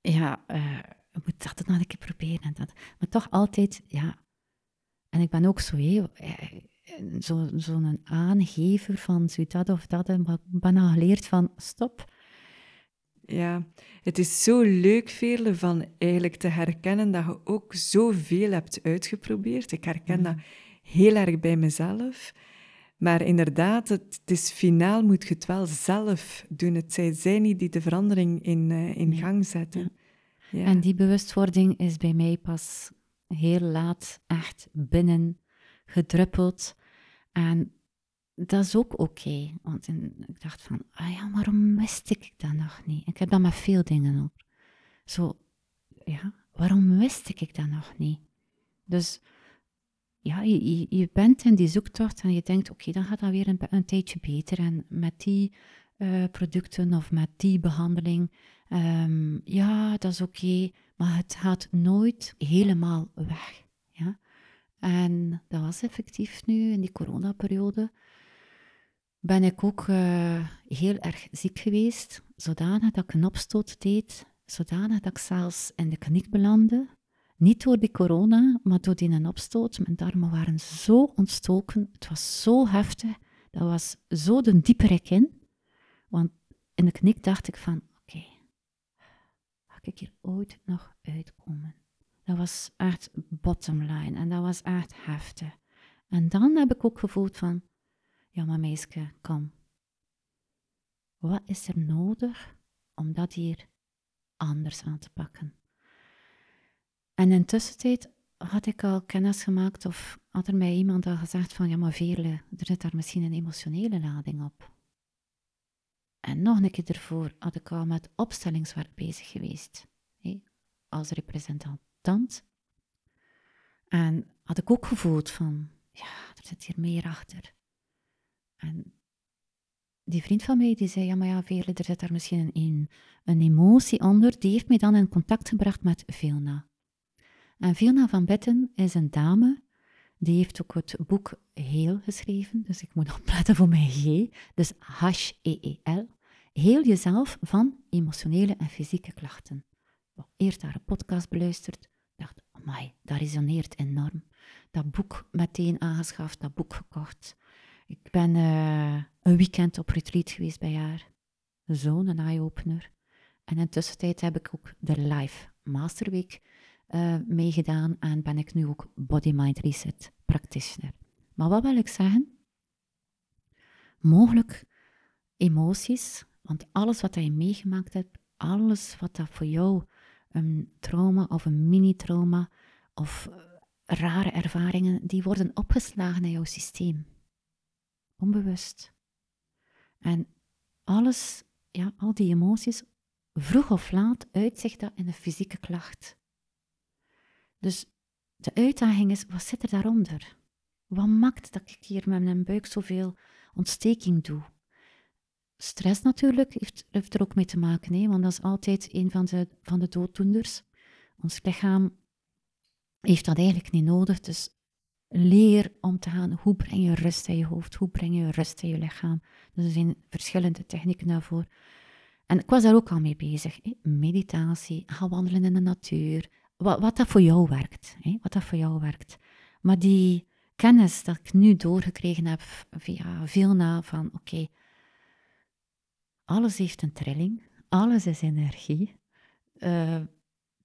ja, uh, je moet dat nog een keer proberen en dat. Maar toch altijd, ja. En ik ben ook zo, hè, eh, zo'n zo aangever van zo dat of dat, maar ik ben al geleerd van stop. Ja, het is zo leuk, Veerle, van eigenlijk te herkennen dat je ook zoveel hebt uitgeprobeerd. Ik herken dat heel erg bij mezelf. Maar inderdaad, het, is finaal moet je het wel zelf doen. Het zijn zij niet die de verandering in, uh, in gang zetten. Ja. En die bewustwording is bij mij pas heel laat echt binnen gedruppeld. En dat is ook oké. want ik dacht van, ah ja, waarom wist ik dat nog niet? Ik heb dat met veel dingen ook. Zo, ja, waarom wist ik dat nog niet? Dus ja, je, je bent in die zoektocht en je denkt, oké, dan gaat dat weer een, een tijdje beter. En met die eh, producten of met die behandeling. Ehm, ja, dat is oké, maar het gaat nooit helemaal weg. Ja? En dat was effectief nu in die coronaperiode. Ben ik ook eh, heel erg ziek geweest, zodanig dat ik een opstoot deed, zodanig dat ik zelfs in de kliniek belandde. Niet door die corona, maar door die een opstoot. Mijn darmen waren zo ontstoken, het was zo heftig, dat was zo de dieperik in. Want in de knik dacht ik van, oké, ga ik hier ooit nog uitkomen? Dat was echt bottom line en dat was echt heftig. En dan heb ik ook gevoeld van, ja maar meisje, kom. Wat is er nodig om dat hier anders aan te pakken? En in tussentijd had ik al kennis gemaakt of had er mij iemand al gezegd van, ja maar Veerle, er zit daar misschien een emotionele lading op. En nog een keer ervoor had ik al met opstellingswerk bezig geweest, als representant. En had ik ook gevoeld van, ja, er zit hier meer achter. En die vriend van mij die zei, ja, maar ja, Veerle, er zit daar misschien een, een emotie onder. Die heeft mij dan in contact gebracht met Vilna. En Vilna van Betten is een dame, die heeft ook het boek Heel geschreven, dus ik moet opletten voor mijn G, dus H-E-E-L. Heel jezelf van emotionele en fysieke klachten. Eerst haar podcast beluisterd, dacht, amai, dat resoneert enorm. Dat boek meteen aangeschaft, dat boek gekocht. Ik ben uh, een weekend op retreat geweest bij haar. Zo'n eye-opener. En intussen heb ik ook de live Masterweek uh, meegedaan en ben ik nu ook Body Mind Reset practitioner. Maar wat wil ik zeggen? Mogelijk emoties, want alles wat je meegemaakt hebt, alles wat dat voor jou een trauma of een mini-trauma of eh, rare ervaringen, die worden opgeslagen in jouw systeem. Onbewust. En alles, ja, al die emoties, vroeg of laat uitzicht dat in een fysieke klacht. Dus de uitdaging is, wat zit er daaronder? Wat maakt dat ik hier met mijn buik zoveel ontsteking doe? Stress natuurlijk heeft, er ook mee te maken, hè? want dat is altijd een van de, van de dooddoenders. Ons lichaam heeft dat eigenlijk niet nodig, dus leer om te gaan, hoe breng je rust in je hoofd, hoe breng je rust in je lichaam. Dus er zijn verschillende technieken daarvoor. En ik was daar ook al mee bezig. Meditatie, gaan wandelen in de natuur, wat, wat dat voor jou werkt. Hè? Wat dat voor jou werkt. Maar die kennis dat ik nu doorgekregen heb via veel na van oké, alles heeft een trilling, alles is energie. Uh,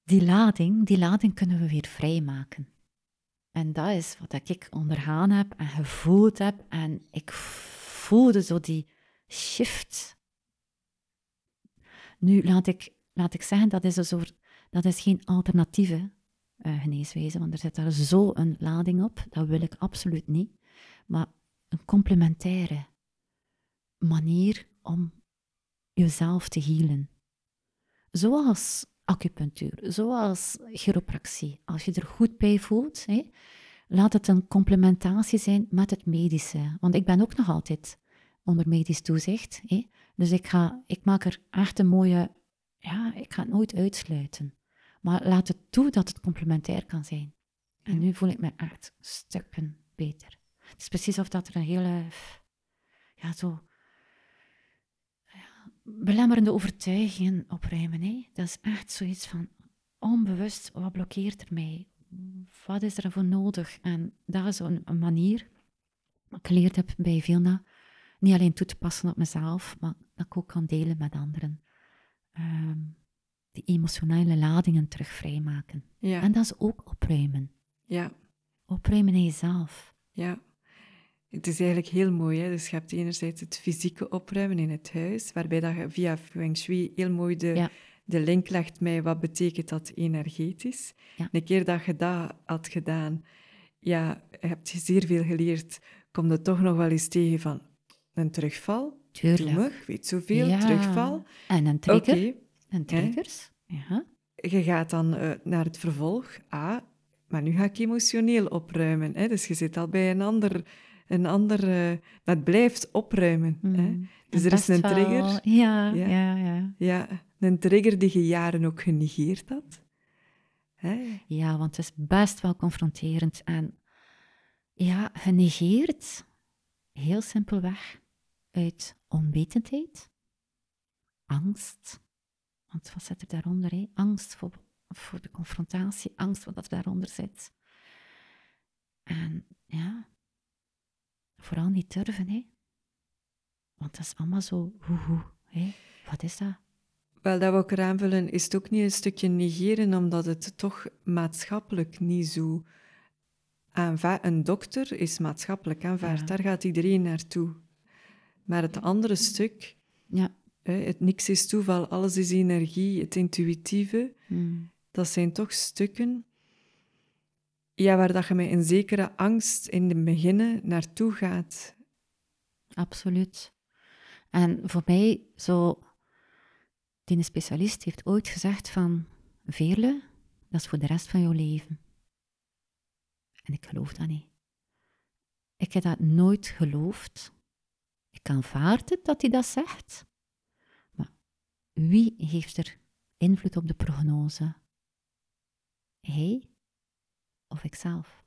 die lading, die lading kunnen we weer vrijmaken. En dat is wat ik ondergaan heb en gevoeld heb. En ik voelde zo die shift. Nu laat ik, laat ik zeggen, dat is een soort dat is geen alternatieve uh, geneeswijze, want er zit daar zo een lading op. Dat wil ik absoluut niet. Maar een complementaire manier om jezelf te healen. Zoals acupunctuur, zoals chiropractie. Als je er goed bij voelt, laat het een complementatie zijn met het medische. Want ik ben ook nog altijd onder medisch toezicht. Hè. Dus ik, ga, ik maak er echt een mooie... Ja, ik ga het nooit uitsluiten. Maar laat het toe dat het complementair kan zijn. En nu voel ik me echt stukken beter. Het is precies of dat er een hele, ja, zo, ja, belemmerende overtuigingen opruimen. Hè? Dat is echt zoiets van onbewust, wat blokkeert er mij? Wat is er voor nodig? En dat is een, een manier, wat ik geleerd heb bij Vilna, niet alleen toe te passen op mezelf, maar dat ik ook kan delen met anderen. Um, die emotionele ladingen terug vrijmaken. Ja. En dat is ook opruimen. Ja. Opruimen in jezelf. Ja. Het is eigenlijk heel mooi. Hè? Dus je hebt enerzijds het fysieke opruimen in het huis, waarbij dat je via Feng Shui heel mooi de, de link legt met wat betekent dat energetisch. Ja. Een keer dat je dat had gedaan, ja, heb je zeer veel geleerd, kom je toch nog wel eens tegen van een terugval. Tuurlijk. Ik weet zoveel, ja. terugval. En een trigger. En triggers. Ja. Je gaat dan uh, naar het vervolg. Ah, maar nu ga ik emotioneel opruimen. Hè? Dus je zit al bij een ander een ander... Uh, dat blijft opruimen. Hè? Mm. Dus er is een trigger. Ja, ja, ja, ja. Ja, een trigger die je jaren ook genegeerd had. Hè? Ja, want het is best wel confronterend. En ja, genegeerd, heel simpelweg, uit onwetendheid, angst. Want wat zit er daaronder? Hè? Angst voor, voor de confrontatie, angst wat daaronder zit. En ja, vooral niet durven, hè. Want dat is allemaal zo, hoe, hoe, hè. Wat is dat? Wel, dat we ook aanvullen, is het ook niet een stukje negeren, omdat het toch maatschappelijk niet zo aanvaard... Een dokter is maatschappelijk aanvaard, daar gaat iedereen naartoe. Maar het andere stuk, ja. Het niks is toeval, alles is energie, het intuïtieve, Hmm. dat zijn toch stukken ja, waar dat je met een zekere angst in het begin naartoe gaat. Absoluut. En voor mij, zo, die specialist heeft ooit gezegd van, Veerle, dat is voor de rest van jouw leven. En ik geloof dat niet. Ik heb dat nooit geloofd. Ik aanvaard het dat hij dat zegt. Wie heeft er invloed op de prognose? Hij of ikzelf?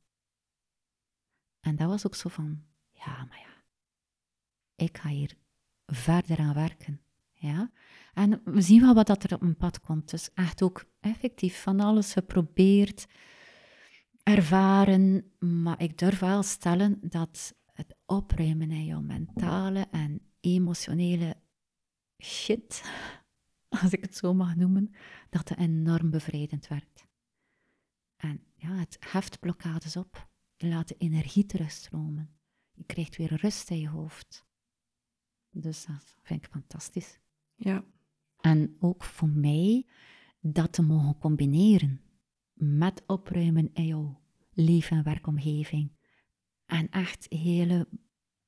En dat was ook zo van, ja, maar ja, ik ga hier verder aan werken. Ja? En we zien wel wat dat er op mijn pad komt. Dus echt ook effectief van alles geprobeerd, ervaren. Maar ik durf wel stellen dat het opruimen in jouw mentale en emotionele shit, <laughs> als ik het zo mag noemen, dat het enorm bevrijdend werkt. En ja, het heft blokkades op. Je laat de energie terugstromen. Je krijgt weer rust in je hoofd. Dus dat vind ik fantastisch. Ja. En ook voor mij dat te mogen combineren met opruimen in jouw leef- en werkomgeving. En echt hele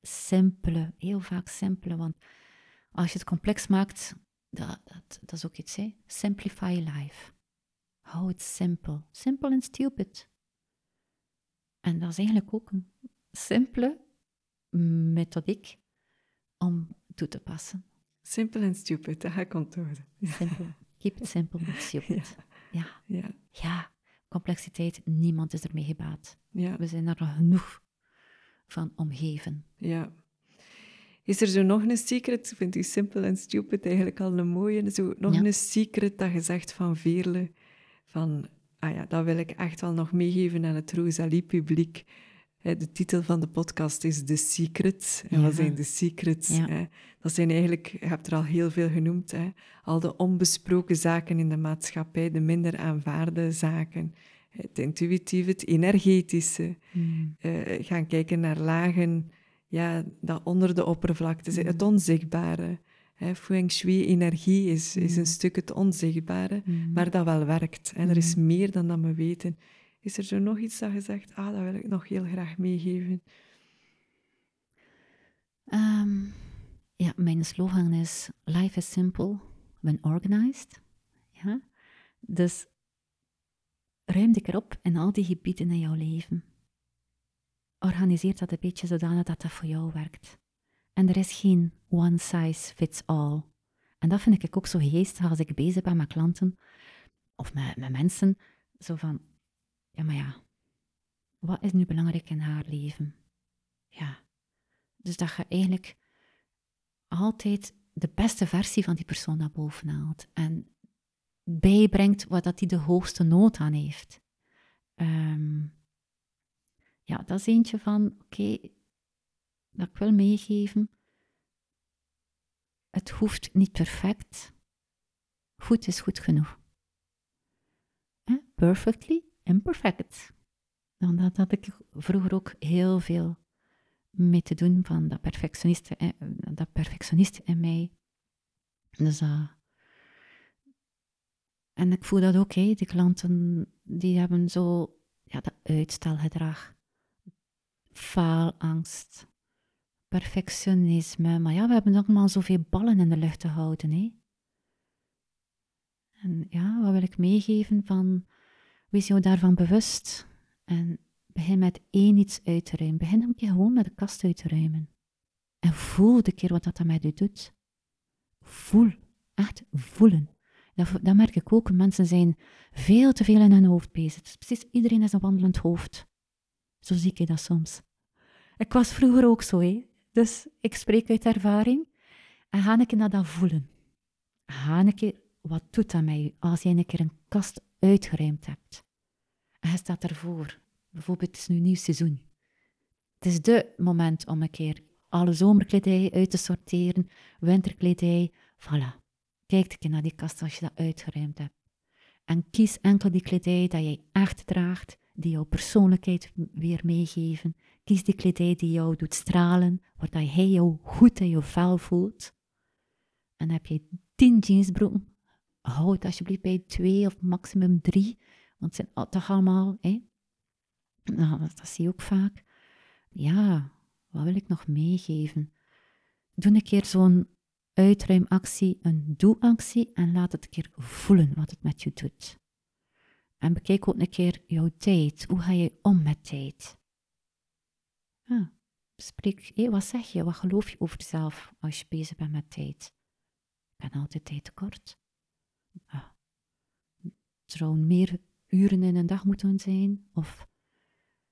simpele, heel vaak simpele, want als je het complex maakt, dat, dat, dat is ook iets, hè? Simplify life. Hou het simpel. Simple and stupid. En dat is eigenlijk ook een simpele methodiek om toe te passen. Simple and stupid, dat ga ik onthouden. Simple. Keep it simple and stupid. <laughs> Ja. Ja. ja. complexiteit, niemand is ermee gebaat. Ja. We zijn er genoeg van omgeven. Ja. Is er zo nog een secret? Ik vind die simple and stupid eigenlijk al een mooie. Zo nog Ja. een secret dat je zegt van Veerle, van, ah ja, dat wil ik echt wel nog meegeven aan het Rosalie-publiek. De titel van de podcast is The Secrets. En wat zijn de secrets? Ja. Hè? Dat zijn eigenlijk, je hebt er al heel veel genoemd, hè? al de onbesproken zaken in de maatschappij, de minder aanvaarde zaken. Het intuïtieve, het energetische. Eh, gaan kijken naar lagen ja, dat onder de oppervlakte zit, het onzichtbare. Hè, Feng Shui-energie is, is een stuk het onzichtbare, Mm. maar dat wel werkt. En er is meer dan dat we weten. Is er zo nog iets dat je zegt, ah, dat wil ik nog heel graag meegeven? Ehm, ja, mijn slogan is: Life is simple when organized. Ja? Dus ruim de keer op in al die gebieden in jouw leven. Organiseer dat een beetje zodanig dat dat voor jou werkt. En er is geen one size fits all. En dat vind ik ook zo geestig als ik bezig ben met klanten of met, met mensen. Zo van, ja maar ja, wat is nu belangrijk in haar leven? Ja, dus dat je eigenlijk altijd de beste versie van die persoon naar boven haalt. En bijbrengt wat dat die de hoogste nood aan heeft. Ehm, ja, dat is eentje van, oké, dat ik wil meegeven. Het hoeft niet perfect. Goed is goed genoeg. Perfectly imperfect. Dan dat had ik vroeger ook heel veel mee te doen van dat perfectioniste, eh, dat perfectionist in mij. Dus, eh, en ik voel dat ook, hè, die klanten die hebben zo ja, dat uitstelgedrag, faalangst, perfectionisme. Maar ja, we hebben allemaal zoveel ballen in de lucht te houden. Hè. En ja, wat wil ik meegeven van, wees jou daarvan bewust. En begin met één iets uit te ruimen. Begin een keer gewoon met de kast uit te ruimen. En voel de keer wat dat met u doet. Voel. Echt voelen. Dat, dat merk ik ook. Mensen zijn veel te veel in hun hoofd bezig. Precies iedereen is een wandelend hoofd. Zo zie ik dat soms. Ik was vroeger ook zo, hè. Dus ik spreek uit ervaring. En ga ik naar dat voelen. Ga een keer, wat doet dat met je als je een keer een kast uitgeruimd hebt? En je staat ervoor. Bijvoorbeeld, het is nu nieuw seizoen. Het is de moment om een keer alle zomerkledij uit te sorteren, winterkledij, voilà. Kijk een keer naar die kast als je dat uitgeruimd hebt. En kies enkel die kledij dat jij echt draagt, die jouw persoonlijkheid weer meegeven. Kies die kledij die jou doet stralen, waar hij jou goed in je vel voelt. En heb je tien jeansbroeken, houd alsjeblieft bij twee of maximum drie, want het zijn toch allemaal, hè? Nou, dat, zie je ook vaak. Ja, wat wil ik nog meegeven? Doe een keer zo'n uitruimactie, een doe-actie en laat het een keer voelen wat het met je doet. En bekijk ook een keer jouw tijd. Hoe ga je om met tijd? Ja, spreek, hé, wat zeg je? Wat geloof je over jezelf als je bezig bent met tijd? Ik ben altijd tijd tekort. Ja. Er zouden meer uren in een dag moeten zijn. Of,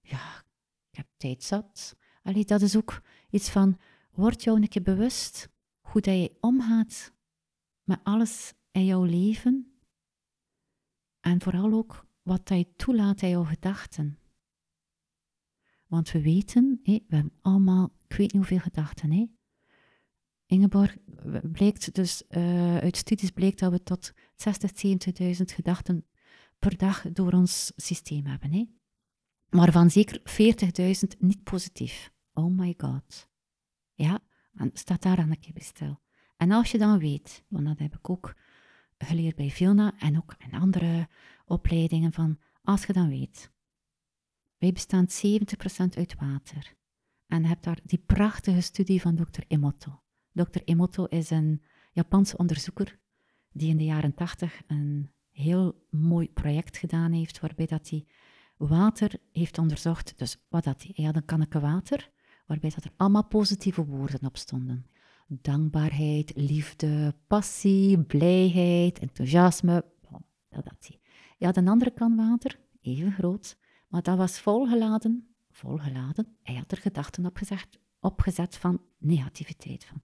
ja, ik heb tijd zat. Allee, dat is ook iets van, word jou een keer bewust hoe dat je omgaat met alles in jouw leven. En vooral ook wat dat je toelaat in jouw gedachten. Want we weten, we hebben allemaal, ik weet niet hoeveel gedachten. Hé. Ingeborg, blijkt dus, uh, uit studies blijkt dat we tot 60, 70.000 gedachten per dag door ons systeem hebben. Maar van zeker 40.000 niet positief. Oh my god. Ja, staat daar aan een keer stil. En als je dan weet, want dat heb ik ook geleerd bij Vilna en ook in andere opleidingen, van als je dan weet, wij bestaan 70% uit water. En je hebt daar die prachtige studie van Dr. Emoto. Dr. Emoto is een Japanse onderzoeker die in de jaren 80 een heel mooi project gedaan heeft, waarbij dat hij water heeft onderzocht. Dus wat dat hij? Hij had een kanneke water waarbij dat er allemaal positieve woorden op stonden. Dankbaarheid, liefde, passie, blijheid, enthousiasme. dat had hij. Je had een andere kan water, even groot, maar dat was volgeladen, volgeladen. Hij had er gedachten opgezet, opgezet van negativiteit, van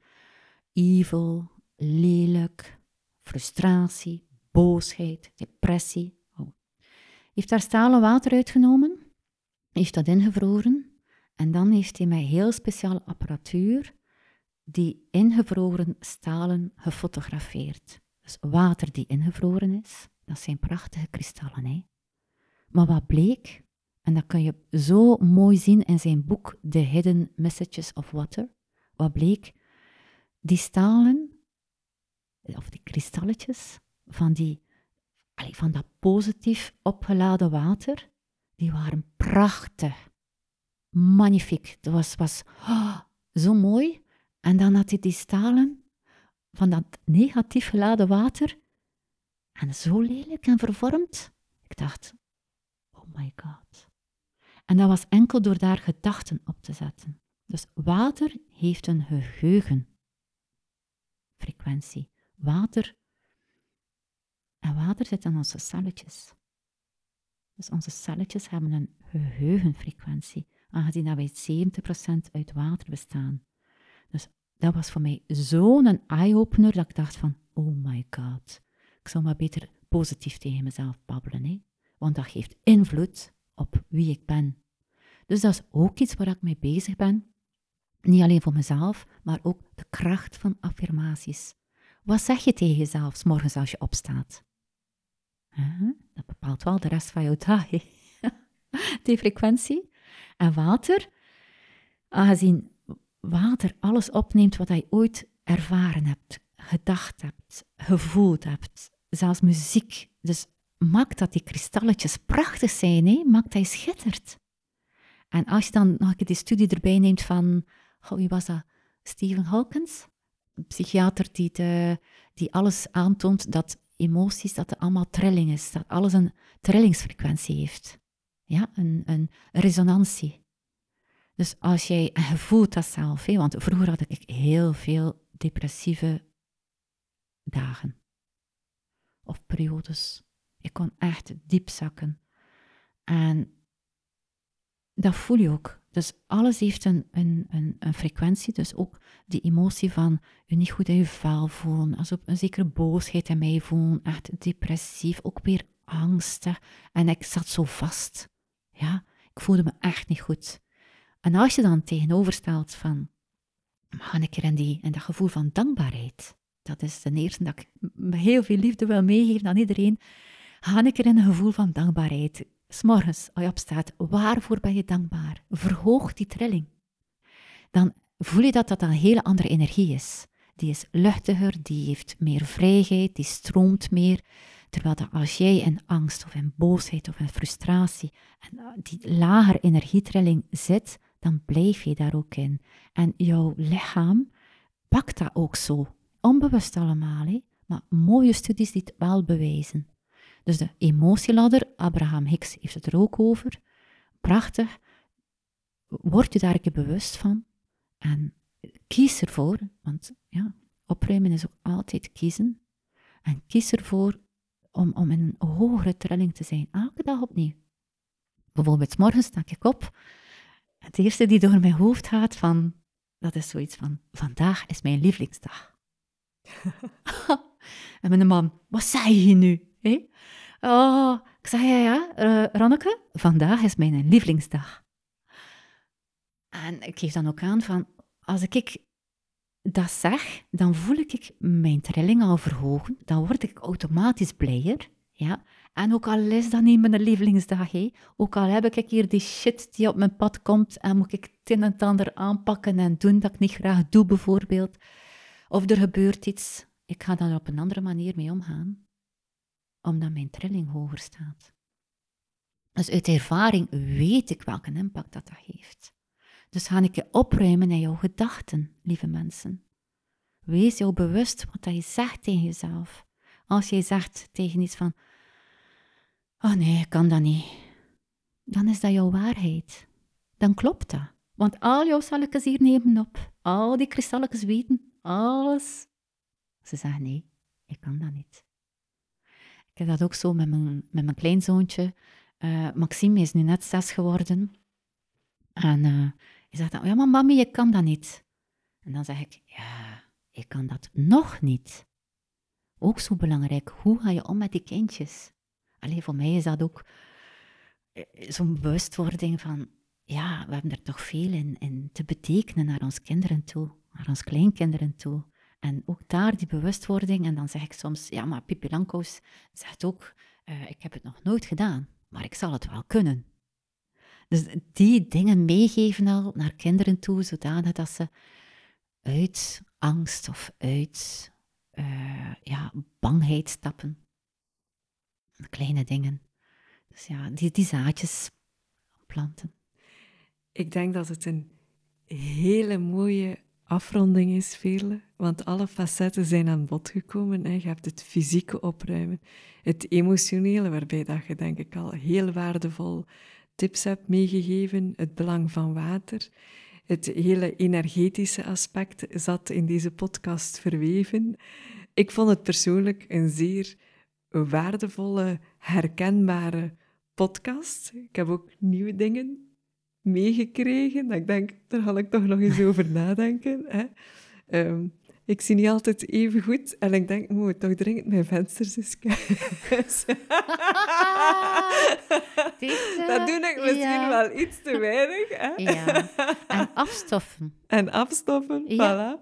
evil, lelijk, frustratie, boosheid, depressie. Oh. Heeft daar stalen water uitgenomen, heeft dat ingevroren en dan heeft hij met heel speciale apparatuur die ingevroren stalen gefotografeerd. Dus water die ingevroren is, dat zijn prachtige kristallen. Hè? Maar wat bleek, en dat kan je zo mooi zien in zijn boek The Hidden Messages of Water, wat bleek, die stalen, of die kristalletjes, van, die, van dat positief opgeladen water, die waren prachtig magnifiek. Dat was, was oh, zo mooi. En dan had hij die stalen van dat negatief geladen water. En zo lelijk en vervormd. Ik dacht, oh my god. En dat was enkel door daar gedachten op te zetten. Dus water heeft een geheugenfrequentie. Water. En water zit in onze celletjes. Dus onze celletjes hebben een geheugenfrequentie aangezien dat wij 70% uit water bestaan. Dus dat was voor mij zo'n eye-opener dat ik dacht van, oh my god, ik zou maar beter positief tegen mezelf babbelen, hè? want dat geeft invloed op wie ik ben. Dus dat is ook iets waar ik mee bezig ben. Niet alleen voor mezelf, maar ook de kracht van affirmaties. Wat zeg je tegen jezelf morgens als je opstaat? Dat bepaalt wel de rest van jouw dag. <laughs> Die frequentie. En water, aangezien water alles opneemt wat je ooit ervaren hebt, gedacht hebt, gevoeld hebt, zelfs muziek. Dus maakt dat die kristalletjes prachtig zijn, hè? maakt dat je schittert. En als je dan nog een die studie erbij neemt van, oh, wie was dat? Stephen Hawkins, een psychiater die, de, die alles aantoont dat emoties, dat het allemaal trilling is, dat alles een trillingsfrequentie heeft. Ja, een, een resonantie. Dus als jij, en je voelt dat zelf, hè, want vroeger had ik heel veel depressieve dagen of periodes. Ik kon echt diep zakken. En dat voel je ook. Dus alles heeft een, een, een, een, frequentie. Dus ook die emotie van je niet goed in je vel voelen. Als op een zekere boosheid in mij voelen. Echt depressief. Ook weer angstig. En ik zat zo vast. Ja, ik voelde me echt niet goed. En als je dan tegenoverstelt van, ga ik er in, die, in dat gevoel van dankbaarheid. Dat is de eerste dat ik heel veel liefde wil meegeven aan iedereen. Ga ik er in een gevoel van dankbaarheid. S'morgens, als je opstaat, waarvoor ben je dankbaar? Verhoog die trilling. Dan voel je dat dat een hele andere energie is. Die is luchtiger, die heeft meer vrijheid, die stroomt meer. Terwijl dat als jij in angst of in boosheid of in frustratie en eh, die lager energietrilling zit, dan blijf je daar ook in. En jouw lichaam pakt dat ook zo. Onbewust allemaal, hè? maar mooie studies die het wel bewijzen. Dus de emotieladder, Abraham Hicks heeft het er ook over. Prachtig. Word je daar een keer bewust van en kies ervoor, want ja, opruimen is ook altijd kiezen. En kies ervoor om, om in een hogere trilling te zijn, elke dag opnieuw. Bijvoorbeeld, morgen sta ik op. Het eerste die door mijn hoofd gaat, van, dat is zoiets van, vandaag is mijn lievelingsdag. <laughs> en mijn man, wat zei je nu? Oh, ik zei, ja, ja, uh, Ranneke, vandaag is mijn lievelingsdag. En ik geef dan ook aan van, als ik dat zeg, dan voel ik mijn trilling al verhogen, dan word ik automatisch blijer, ja. En ook al is dat niet mijn lievelingsdag, ook al heb ik hier die shit die op mijn pad komt en moet ik het een en ander aanpakken en doen dat ik niet graag doe, bijvoorbeeld. Of er gebeurt iets, ik ga daar op een andere manier mee omgaan omdat mijn trilling hoger staat. Dus uit ervaring weet ik welke impact dat, dat heeft. Dus ga ik je opruimen in jouw gedachten, lieve mensen. Wees jou bewust wat je zegt tegen jezelf. Als jij zegt tegen iets van, oh nee, ik kan dat niet, dan is dat jouw waarheid. Dan klopt dat. Want al jouw celletjes hier nemen op, al die kristalletjes weten, alles. Ze zeggen nee, ik kan dat niet. Ik heb dat ook zo met mijn, met mijn kleinzoontje. Uh, Maxime is nu net zes geworden. En uh, hij zegt dan, ja maar mami, je kan dat niet. En dan zeg ik, ja, ik kan dat nog niet. Ook zo belangrijk, hoe ga je om met die kindjes? Alleen voor mij is dat ook eh, zo'n bewustwording van, ja, we hebben er toch veel in, in te betekenen naar onze kinderen toe, naar onze kleinkinderen toe. En ook daar die bewustwording. En dan zeg ik soms, ja, maar Lanko's zegt ook, uh, ik heb het nog nooit gedaan, maar ik zal het wel kunnen. Dus die dingen meegeven al naar kinderen toe, zodanig dat ze uit angst of uit uh, ja, bangheid stappen. Kleine dingen. Dus ja, die, die zaadjes planten. Ik denk dat het een hele mooie afronding is, vele, want alle facetten zijn aan bod gekomen. Hè. Je hebt het fysieke opruimen, het emotionele, waarbij dat je denk ik al heel waardevol tips hebt meegegeven, het belang van water. Het hele energetische aspect zat in deze podcast verweven. Ik vond het persoonlijk een zeer waardevolle, herkenbare podcast. Ik heb ook nieuwe dingen meegekregen. Dat ik denk, daar ga ik toch nog eens over nadenken. Hè. Um, ik zie niet altijd even goed en ik denk, moet toch dringend mijn vensters eens <laughs> dat doe ik misschien wel iets te weinig. Hè? Ja. En afstoffen. <laughs> En afstoffen, ja. voilà.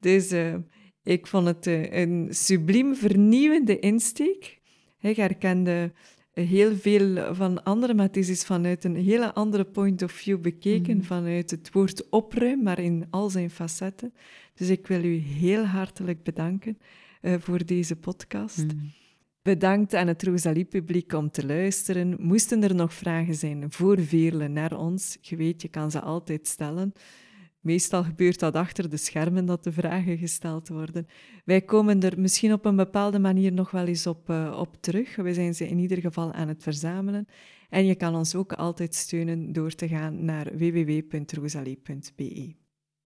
Dus uh, ik vond het uh, een subliem vernieuwende insteek. Ik herkende heel veel van andere, maar het is vanuit een hele andere point of view bekeken, mhm. vanuit het woord opruim, maar in al zijn facetten. Dus ik wil u heel hartelijk bedanken uh, voor deze podcast. Mhm. Bedankt aan het Rosalie-publiek om te luisteren. Moesten er nog vragen zijn voor Veerle naar ons, je weet, je kan ze altijd stellen. Meestal gebeurt dat achter de schermen dat de vragen gesteld worden. Wij komen er misschien op een bepaalde manier nog wel eens op, uh, op terug. We zijn ze in ieder geval aan het verzamelen. En je kan ons ook altijd steunen door te gaan naar www.rosalie.be.